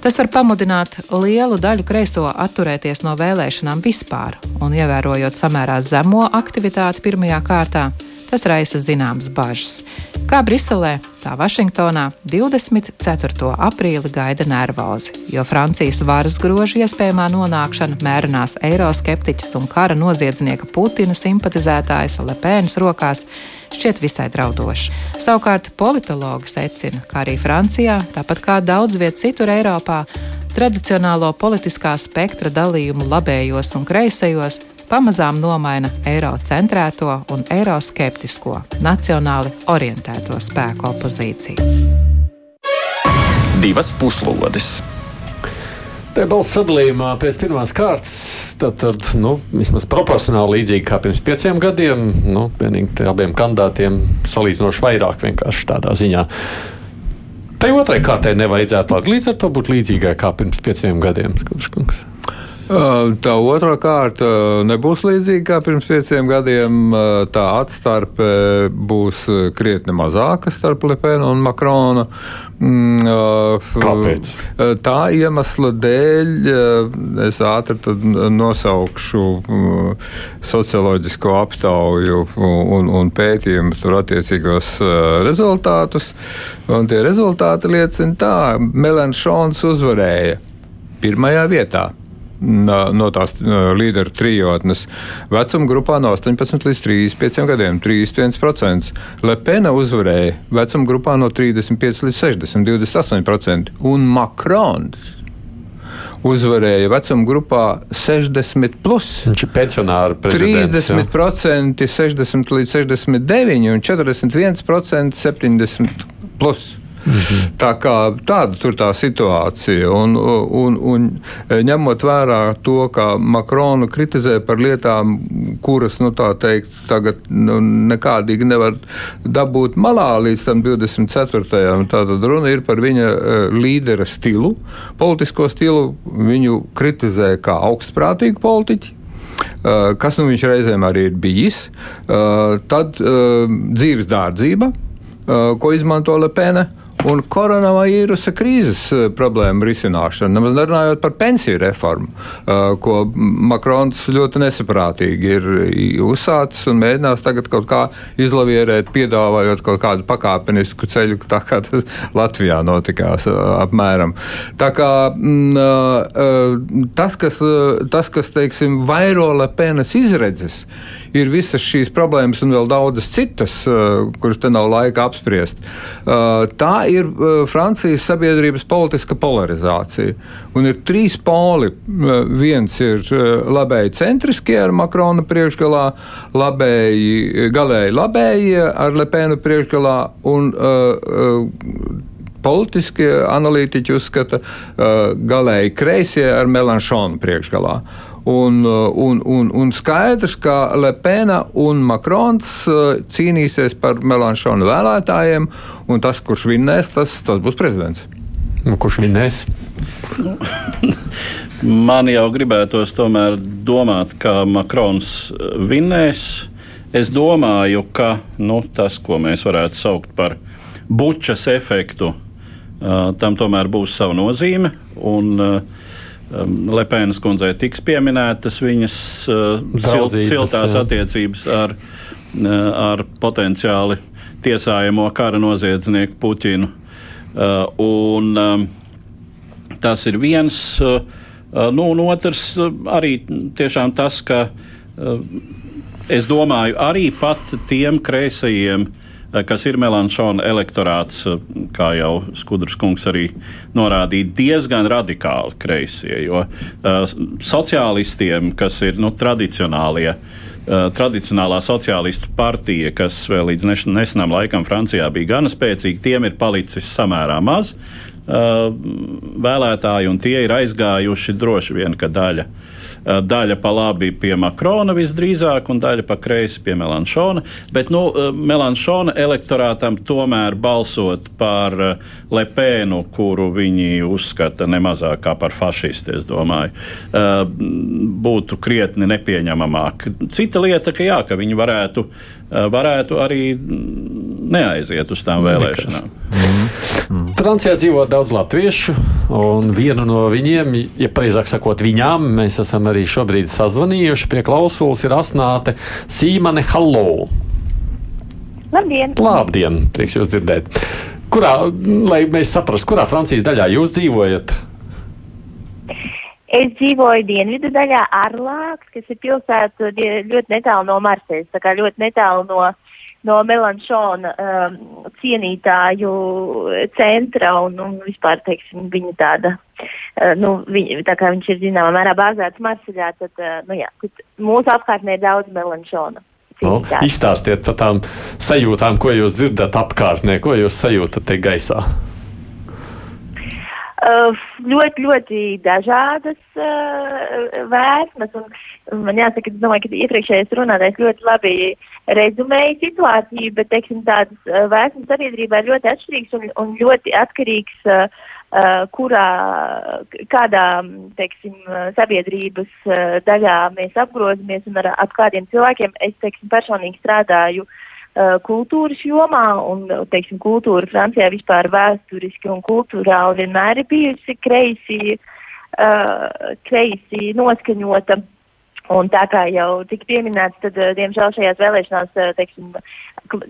Tas var pamudināt lielu daļu kreiso atturēties no vēlēšanām vispār, un ievērojot samērā zemo aktivitāti pirmajā kārtā, tas raisa zināmas bažas. Kā Briselē, tā Vašingtonā 24. aprīli gaida nervozi, jo Francijas varas grožu iespējamā nonākšana mērenās eiroskeptiķis un kara noziedznieka Putina simpatizētājas Lepēnas rokās šķiet visai draudoši. Savukārt politologi secina, ka arī Francijā, tāpat kā daudz viet citur Eiropā, tradicionālo politiskā spektra dalījumu labējos un kreisajos pamazām nomaina eiro centrēto un eiroskeptisko, nacionāli orientēto spēku opozīciju. Divas puslodes. Te balss sadalījumā pēc pirmās kārtas, tad, tad nu, vismaz proporcionāli līdzīgi kā pirms pieciem gadiem. Nu, vienīgi abiem kandidātiem salīdzinoši vairāk vienkārši tādā ziņā. Tai otrai kārtai nevajadzētu līdz ar to būt līdzīgai kā pirms pieciem gadiem. Skatīšanās. Tā otrā kārta nebūs līdzīga kā pirms pieciem gadiem. Tā atstarpe būs krietni mazāka starp Lepenu un Makronu. Mm, Kāpēc? Tā iemesla dēļ es ātri nosaukšu socioloģisko aptauju un, un pētījumu tur attiecīgos rezultātus. Un tie rezultāti liecina tā, Melans Šons uzvarēja pirmajā vietā no tās līderu trijotnes. Vecuma grupā no 18 līdz 35 gadiem - 31%. Lepena uzvarēja vecuma grupā no 35 līdz 60 - 28%. Un Makrons uzvarēja vecuma grupā 60. Plus. Viņš ir pensionāra prezidents. 30% jā. 60 līdz 69 un 41% 70. Plus. Mhm. Tā kā tāda tur tā situācija, un, un, un ņemot vērā to, ka Makronu kritizē par lietām, kuras, nu tā teikt, tagad nu, nekādīgi nevar dabūt malā līdz tam 24. Tātad runa ir par viņa e, līdera stilu, politisko stilu. Viņu kritizē kā augstprātīgu politiķu. E, kas nu viņš reizēm arī ir bijis, e, tad dzīves dārdzība, ko izmanto Lepene, un koronavīrusa krīzes eh, problēmu risināšanu, nemaz nerunājot par pensiju reformu, eh, ko Makrons ļoti nesaprātīgi ir uzsācis un mēģinās tagad kaut kā izlavierēt, piedāvājot kaut kādu pakāpenisku ceļu, tā kā tas *laughs* Latvijā notikās eh, apmēram. Tā kā mm, tas, kas, tas, kas teiksim, vairo Lepenas izredzes, ir visas šīs problēmas un vēl daudzas citas, kuras te nav laika apspriest. Tā ir uh, Francijas sabiedrības politiska polarizācija. Un ir trīs poli. Uh, viens ir uh, labēji centriskie ar Makrona priekšgalā, labēji, galēji labējie ar Lepēnu priekšgalā un uh, uh, politiskie analītiķi uzskata uh, galēji kreisie ar Melanšonu priekšgalā. Un, un, un, un skaidrs, ka Lepena un Makrons uh, cīnīsies par Melanšonu vēlētājiem, un tas, kurš vinnēs, tas, tas būs prezidents. Nu, kurš vinnēs? *laughs* Man jau gribētos tomēr domāt, ka Makrons uh, vinnēs. Es domāju, ka nu, tas, ko mēs varētu saukt par bučas efektu, uh, tam tomēr būs sava nozīme. Un, uh, Lepēnas kundzei tiks pieminētas viņas uh, silt, siltās jā. attiecības ar, uh, ar potenciāli tiesājamo kara noziedznieku Puķinu. Uh, un, um, tas ir viens, nu, un otrs arī tiešām tas, ka es domāju, arī pat tiem kreisajiem kas ir Melanšona elektorāts, eh, kā jau Skudrs kungs arī norādīja, diezgan radikāli kreisie. Jo uh, sociālistiem, kas ir nu, tradicionālie, tradicionālā sociālistu partija, kas vēl līdz nesenam laikam Francijā bija gana spēcīga, tiem ir palicis samērā maz vēlētāji, un tie ir aizgājuši droši vien, ka daļa daļa pa labi pie Makrona visdrīzāk, un daļa pa kreisi pie Melanšona. Bet nu, Melanšona elektorātam tomēr balsot par Lepēnu, kuru viņi uzskata nemazāk kā par fašistu, es domāju, būtu krietni nepieņemamāk. Cita lieta, ka jā, ka viņi varētu, varētu arī neaiziet uz tām vēlēšanām. Mm. Francijā dzīvo daudz latviešu, un vienu no viņiem, ja pareizāk sakot, viņām mēs esam arī šobrīd sazvanījuši. Pie klausulas ir Asnāte Sīmane Hallo. Labdien! Labdien! Prieks jūs dzirdēt! Kurā, lai mēs saprastu, kurā Francijas daļā jūs dzīvojat? Es dzīvoju dienvidu daļā, Arlāks, kas ir pilsēta ļoti netālu no Marsejas, tā kā ļoti netālu no uh, no Melanšona um, cienītāju centra un, un vispār, teiksim, viņa tāda, uh, nu, viņa, tā kā viņš ir zināmā mērā bāzēts Marseļā, tad, uh, nu jā, tad mūsu apkārtnē ir daudz Melanšona. Nu, izstāstiet par tām sajūtām, ko jūs dzirdat apkārtnē, ko jūs sajūtat te gaisā. Ļoti, ļoti dažādas vēsmas. Un man jāsaka, es domāju, ka iepriekšējais runātājs ļoti labi rezumēja situāciju, bet, teiksim, tādas vēsmas sabiedrībā ir ļoti atšķirīgas un, un ļoti atkarīgs, uh, kurā, kādā, teiksim, sabiedrības uh, daļā mēs apgrozamies un ar, ap kādiem cilvēkiem. Es, teiksim, personīgi strādāju Uh, kultūras jomā, un, teiksim, kultūra Francijā vispār vēsturiski un kultūrāli vienmēr ir bijusi kreisi, uh, kreisi noskaņota. Un tā kā jau tika pieminēts, tad, uh, diemžēl, šajās vēlēšanās, uh, teiksim,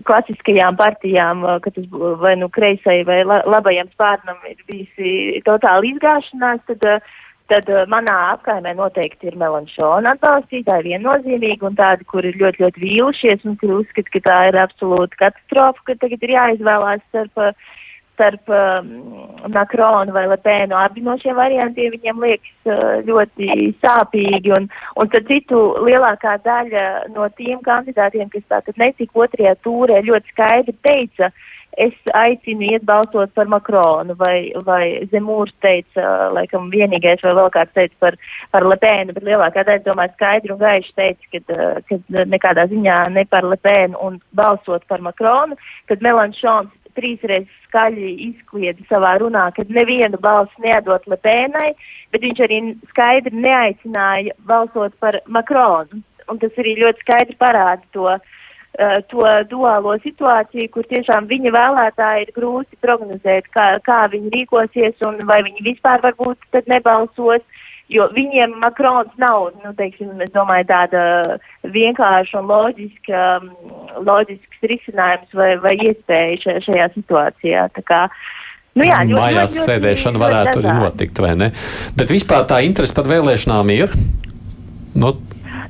klasiskajām partijām, ka tas vai nu kreisai vai labajam spārnam ir bijusi totāla izgāšanās, tad uh, tad uh, manā apkaimē noteikti ir melanšona atbalstītāji viennozīmīgi un tādi, kuri ir ļoti, ļoti vīlušies un kuri uzskata, ka tā ir absolūta katastrofa, ka tagad ir jāizvēlās starp, starp um, Makronu vai Lepēnu. Abi no šiem variantiem viņiem liekas uh, ļoti sāpīgi un, un tad citu lielākā daļa no tiem kandidātiem, kas tātad netika otrajā tūrē, ļoti skaidri teica, uh, es aicinu iet balsot par Makronu, vai, vai Zemūrs teica, laikam vienīgais, vai vēl kāds teica par, par Lepēnu, bet lielākā daļa, domāju, skaidri un gaiši teica, ka, ka nekādā ziņā ne par Lepēnu un balsot par Makronu, kad Melanšons trīsreiz skaļi izkliedza savā runā, ka nevienu balsu neadot Lepēnai, bet viņš arī skaidri neaicināja balsot par Makronu. Un tas arī ļoti skaidri parāda to uh, to duālo situāciju, kur tiešām viņa vēlētāji ir grūti prognozēt, kā, kā viņi rīkosies un vai viņi vispār varbūt tad nebalsos, jo viņiem Makrons nav, nu, teiksim, es domāju, tāda vienkārša un loģiska, loģisks risinājums vai, vai iespēja šajā situācijā. Tā kā, Nu jā, ļoti, Mājās ļoti, ļoti, sēdēšana varētu arī notikt, vai ne? Bet vispār tā interese par vēlēšanām ir. Nu,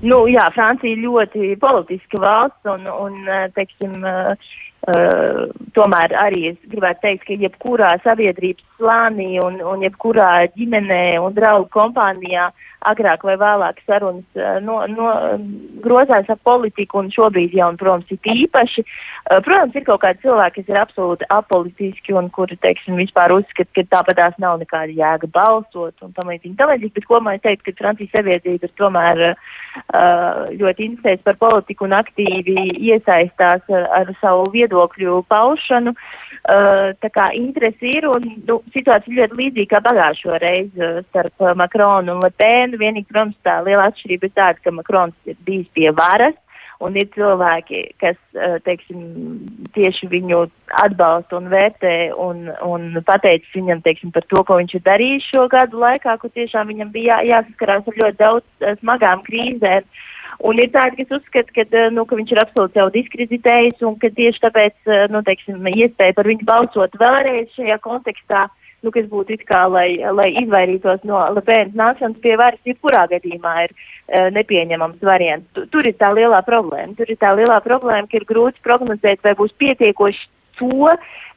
Nu, jā, Francija ir ļoti politiska valsts un, un eh, teiksim, uh, Uh, tomēr arī es gribētu teikt, ka jebkurā sabiedrības slānī un, un jebkurā ģimenē un draugu kompānijā agrāk vai vēlāk sarunas no, no, grozās ap politiku un šobrīd jau, un, protams, ir īpaši. Protams, ir kaut kādi cilvēki, kas ir absolūti apolitiski un kuri, teiksim, vispār uzskata, ka tāpatās nav nekāda jēga balsot un tam līdzīgi. Tam līdzīgi, bet kopumā es teiktu, ka Francijas sabiedrība ir tomēr ļoti interesēs par politiku un aktīvi iesaistās ar, ar savu viedokļu paušanu. Tā kā interesi ir un nu, situācija ļoti līdzīga kā pagājušo reizi starp Makronu un Lepēnu. Vienīgi, protams, tā liela atšķirība ir tāda, ka Makrons ir bijis pie varas. Un ir cilvēki, kas, uh, teiksim, tieši viņu atbalsta un vērtē un, un pateicis viņam, teiksim, par to, ko viņš ir darījis šo gadu laikā, kur tiešām viņam bija jā, jāsaskarās ar ļoti daudz uh, smagām krīzēm. Uh, Un ir tādi, kas uzskata, ka, eh, nu, ka viņš ir absolūti jau diskreditējis un ka tieši tāpēc, eh, nu, teiksim, iespēja par viņu balsot vēlreiz šajā kontekstā, nu, kas būtu it kā, lai, lai izvairītos no Lepēnas nākšanas pie varas, jebkurā gadījumā ir uh, nepieņemams variants. Tu, tur ir tā lielā problēma. Tur ir tā lielā problēma, ka ir grūti prognozēt, vai būs pietiekoši to,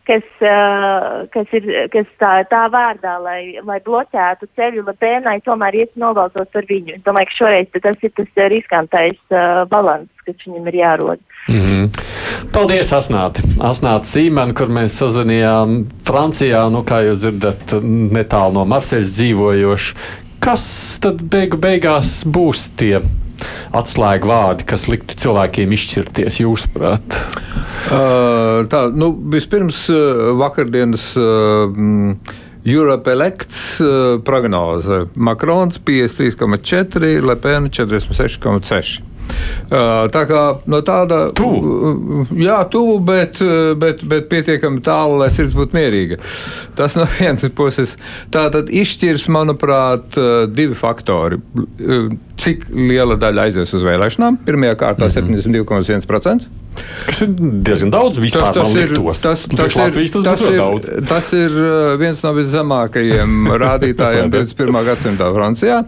kas, uh, kas ir kas tā, tā vārdā, lai, lai bloķētu ceļu Lepēnai, tomēr ies nobalsot par viņu. Es domāju, ka šoreiz tas ir tas riskantais uh, balans, kas viņam ir jārod. Mm -hmm. Paldies, Asnāti! Asnāti Sīmeni, kur mēs sazvanījām Francijā, nu, kā jūs dzirdat, netālu no Marseļas dzīvojoši. Kas tad beigu beigās būs tie atslēgu vārdi, kas liktu cilvēkiem izšķirties, jūsuprāt? Uh, tā, nu, vispirms vakardienas. Uh, Europe Elects prognoze. Makrons 53,4, Lepena 46,6. Tā kā no tāda tuvu, jā, tuvu bet, bet, bet pietiekami tālu, lai sirds būtu mierīga. Tas no vienas puses. Tā tad izšķirs, manuprāt, divi faktori. Cik liela daļa aizies uz vēlēšanām? Pirmajā kārtā mm -hmm. 72,1%. Kas ir diezgan daudz vispār. Tas, tas, ir, tas, tas, tas, ir, tas, tas, ir, daudz. tas ir viens no viszemākajiem *laughs* rādītājiem 21. gadsimtā Francijā.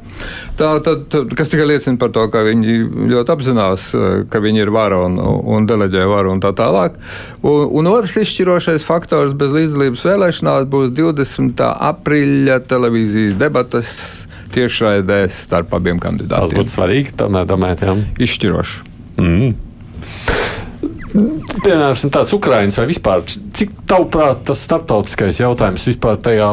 Tā, tad, kas tikai liecina par to, ka viņi ļoti apzinās, ka viņi ir vara un, un deleģē varu un tā tālāk. Un, un otrs izšķirošais faktors bez līdzdalības vēlēšanās būs 20. aprīļa televīzijas debatas tiešraidēs starp abiem kandidātiem. Tas būtu svarīgi, tomēr domājat, jā. Izšķiroši. Mm. Piemēram, tāds Ukraiņas vai vispār, cik tavuprāt tas starptautiskais jautājums vispār tajā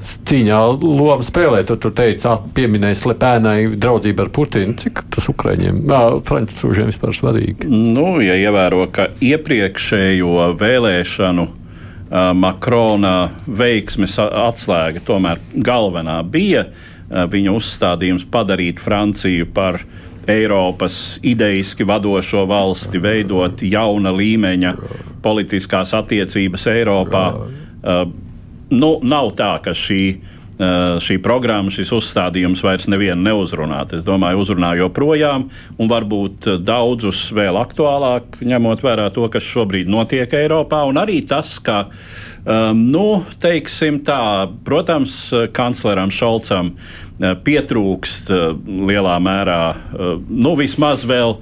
cīņā lomu spēlē. Tur, tur teica, pieminējis Lepēnai draudzību ar Putinu. Cik tas Ukraiņiem, Frančūžiem vispār svarīgi? Nu, ja ievēro, ka iepriekšējo vēlēšanu uh, Makrona veiksmes atslēga tomēr galvenā bija uh, viņa uzstādījums padarīt Franciju par Eiropas idejiski vadošo valsti, veidot jauna līmeņa politiskās attiecības Eiropā. Uh, nu, nav tā, ka šī, uh, šī programma, šis uzstādījums vairs nevienu neuzrunāt. Es domāju, uzrunā joprojām, un varbūt daudzus vēl aktuālāk, ņemot vērā to, kas šobrīd notiek Eiropā, un arī tas, ka, um, nu, teiksim tā, protams, kancleram Šolcam Eh, pietrūkst eh, lielā mērā, eh, nu, vismaz vēl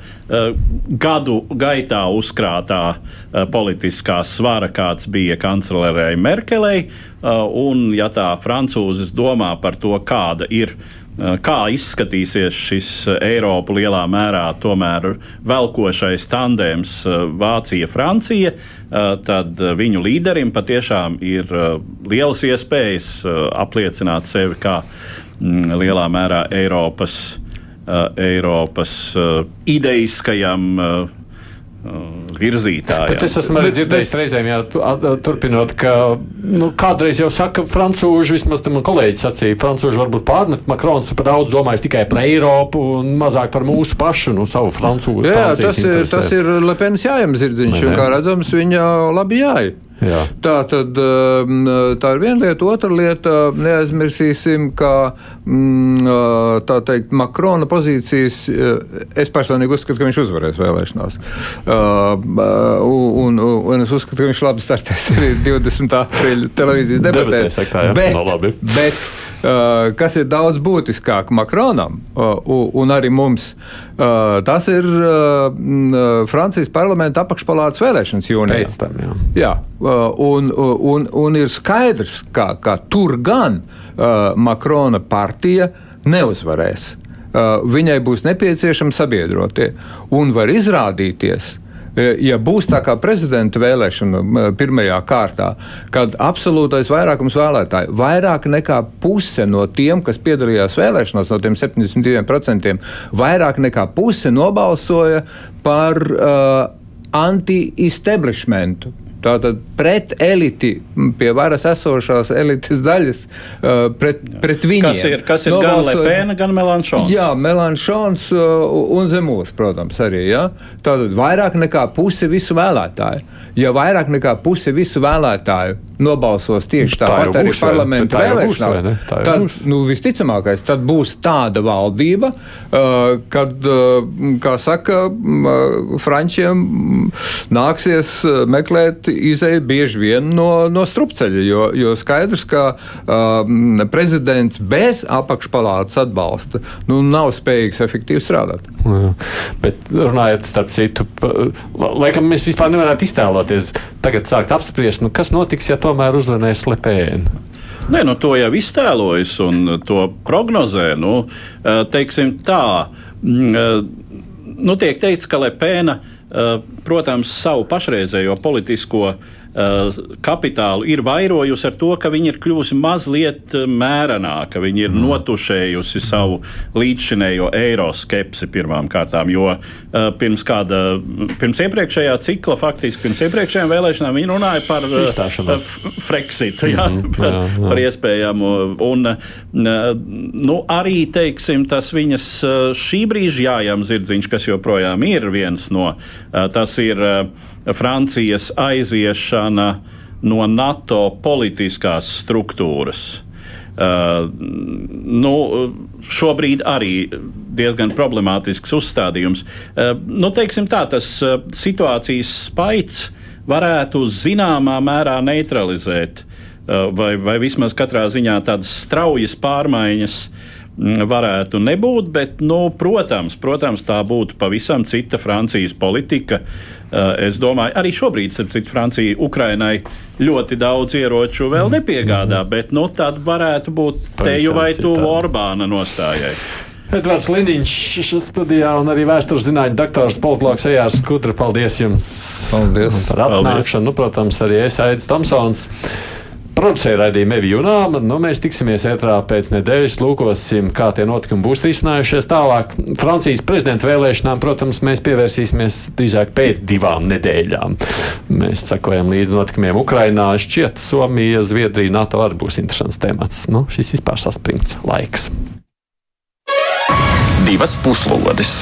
gadu gaitā uzkrātā politiskā svara, kāds bija kanclerei Merkelei. Un, ja tā francūzis domā par to, kāda ir kā izskatīsies šis Eiropu lielā mērā tomēr velkošais tandēms Vācija-Francija, tad viņu līderim patiešām ir lielas iespējas apliecināt sevi kā lielā mērā Eiropas, uh, Eiropas uh, ideiskajam uh, virzītājiem. Bet es esmu arī dzirdējis reizēm, jā, turpinot, ka nu, kādreiz jau saka, francūži, vismaz man kolēģis sacīja, francūži varbūt pārmet Makrons par daudz domājis tikai par Eiropu un mazāk par mūsu pašu, nu, savu francūžu. Jā, tas ir, tas ir Lepenis jājams zirdziņš, un kā redzams, viņa labi jāja. Jā. Tā, tad, um, tā ir viena lieta. Otra lieta - neaizmirsīsim, ka mm, uh, tā teikt, Makrona pozīcijas. Uh, es personīgi uzskatu, ka viņš uzvarēs vēlēšanās. Uh, un, un es uzskatu, ka viņš labi startēs arī *laughs* 20. aprīļa televīzijas debatēs. Bet, no, bet, Uh, kas ir daudz būtiskāk Makronam uh, un arī mums. Uh, tas ir Francijas parlamenta apakšpalātas vēlēšanas jūnijā. Pēc tam, jā. jā un, un, un ir skaidrs, ka, ka tur gan Makrona partija neuzvarēs. Viņai būs nepieciešami sabiedrotie un var izrādīties, ka ja būs tā kā prezidenta vēlēšana pirmajā kārtā, kad absolūtais vairākums vēlētāju, vairāk nekā puse no tiem, kas piedalījās vēlēšanās, no tiem 72%, vairāk nekā puse nobalsoja par uh, anti-establishmentu, Tātad pret eliti, pie varas esošās elites daļas, pret, pret viņiem. Kas ir, kas ir Nobalso... gan Lepēna, gan Melanšons? Jā, Melanšons un Zemūrs, protams, arī. Ja? Tātad vairāk nekā puse visu vēlētāju. Ja vairāk nekā puse visu vēlētāju nobalsos tieši tāpat arī parlamentu vēlēšanās, tad, nu, visticamākais, tad būs tāda valdība, kad, kā saka, Frančiem nāksies meklēt izēja bieži vien no, no strupceļa, jo, jo skaidrs, ka um, prezidents bez apakšpalātas atbalsta nu, nav spējīgs efektīvi strādāt. Jā, bet runājot starp citu, laikam mēs vispār nevarētu iztēloties tagad sākt apspriest, nu, kas notiks, ja tomēr uzvarēs Lepēnu. Nē, nu, to jau iztēlojas un to prognozē. Nu, teiksim tā, nu, tiek teikts, ka Lepēna Eh, protams, savu pašreizējo politisko Eh, kapitālu ir vairojusi ar to, ka viņi ir kļuvusi mazliet eh, mērenāka, viņi ir mm. notušējusi savu līdzšinējo eiroskepsi pirmām kārtām, jo uh, pirms kāda, pirms iepriekšējā cikla, faktiski pirms iepriekšējām vēlēšanām, viņi runāja par Frexitu, jā, mm -hmm, par, jā, jā. par iespējamu, un nu, arī, teiksim, tas viņas šī brīža jājām zirdziņš, kas joprojām ir viens no, tas ir Francijas aiziešana no NATO politiskās struktūras. Uh, nu, šobrīd arī diezgan problemātisks uzstādījums. Uh, nu, teiksim tā, tas uh, situācijas spaids varētu zināmā mērā neutralizēt, uh, vai, vai vismaz katrā ziņā tādas straujas pārmaiņas uh, varētu nebūt, bet, nu, protams, protams, tā būtu pavisam cita Francijas politika. Eh, es domāju, arī šobrīd, starp citu, Francija Ukrainai ļoti daudz ieroču vēl nepiegādā, mhm. bet nu, tad varētu būt teju vai tuvu Orbāna nostājai. Edvards Liniņš studijā un arī vēstures zinātņu doktors Polkloks Ejārs Skudra. Paldies jums Paldies. par atnākšanu. Nu, protams, arī es Aidis Tomsons. Producēja raidījumu Eviju un Āma. Nu, mēs tiksimies ētrā pēc nedēļas, lūkosim, kā tie notikumi būs risinājušies tālāk. Francijas prezidenta vēlēšanām, protams, mēs pievērsīsimies drīzāk pēc divām nedēļām. Mēs sekojam līdzi notikumiem Ukrainā. Šķiet, Somija, Zviedrija, NATO arī būs interesants temats. Nu, šis vispār saspringts laiks. Divas puslodes!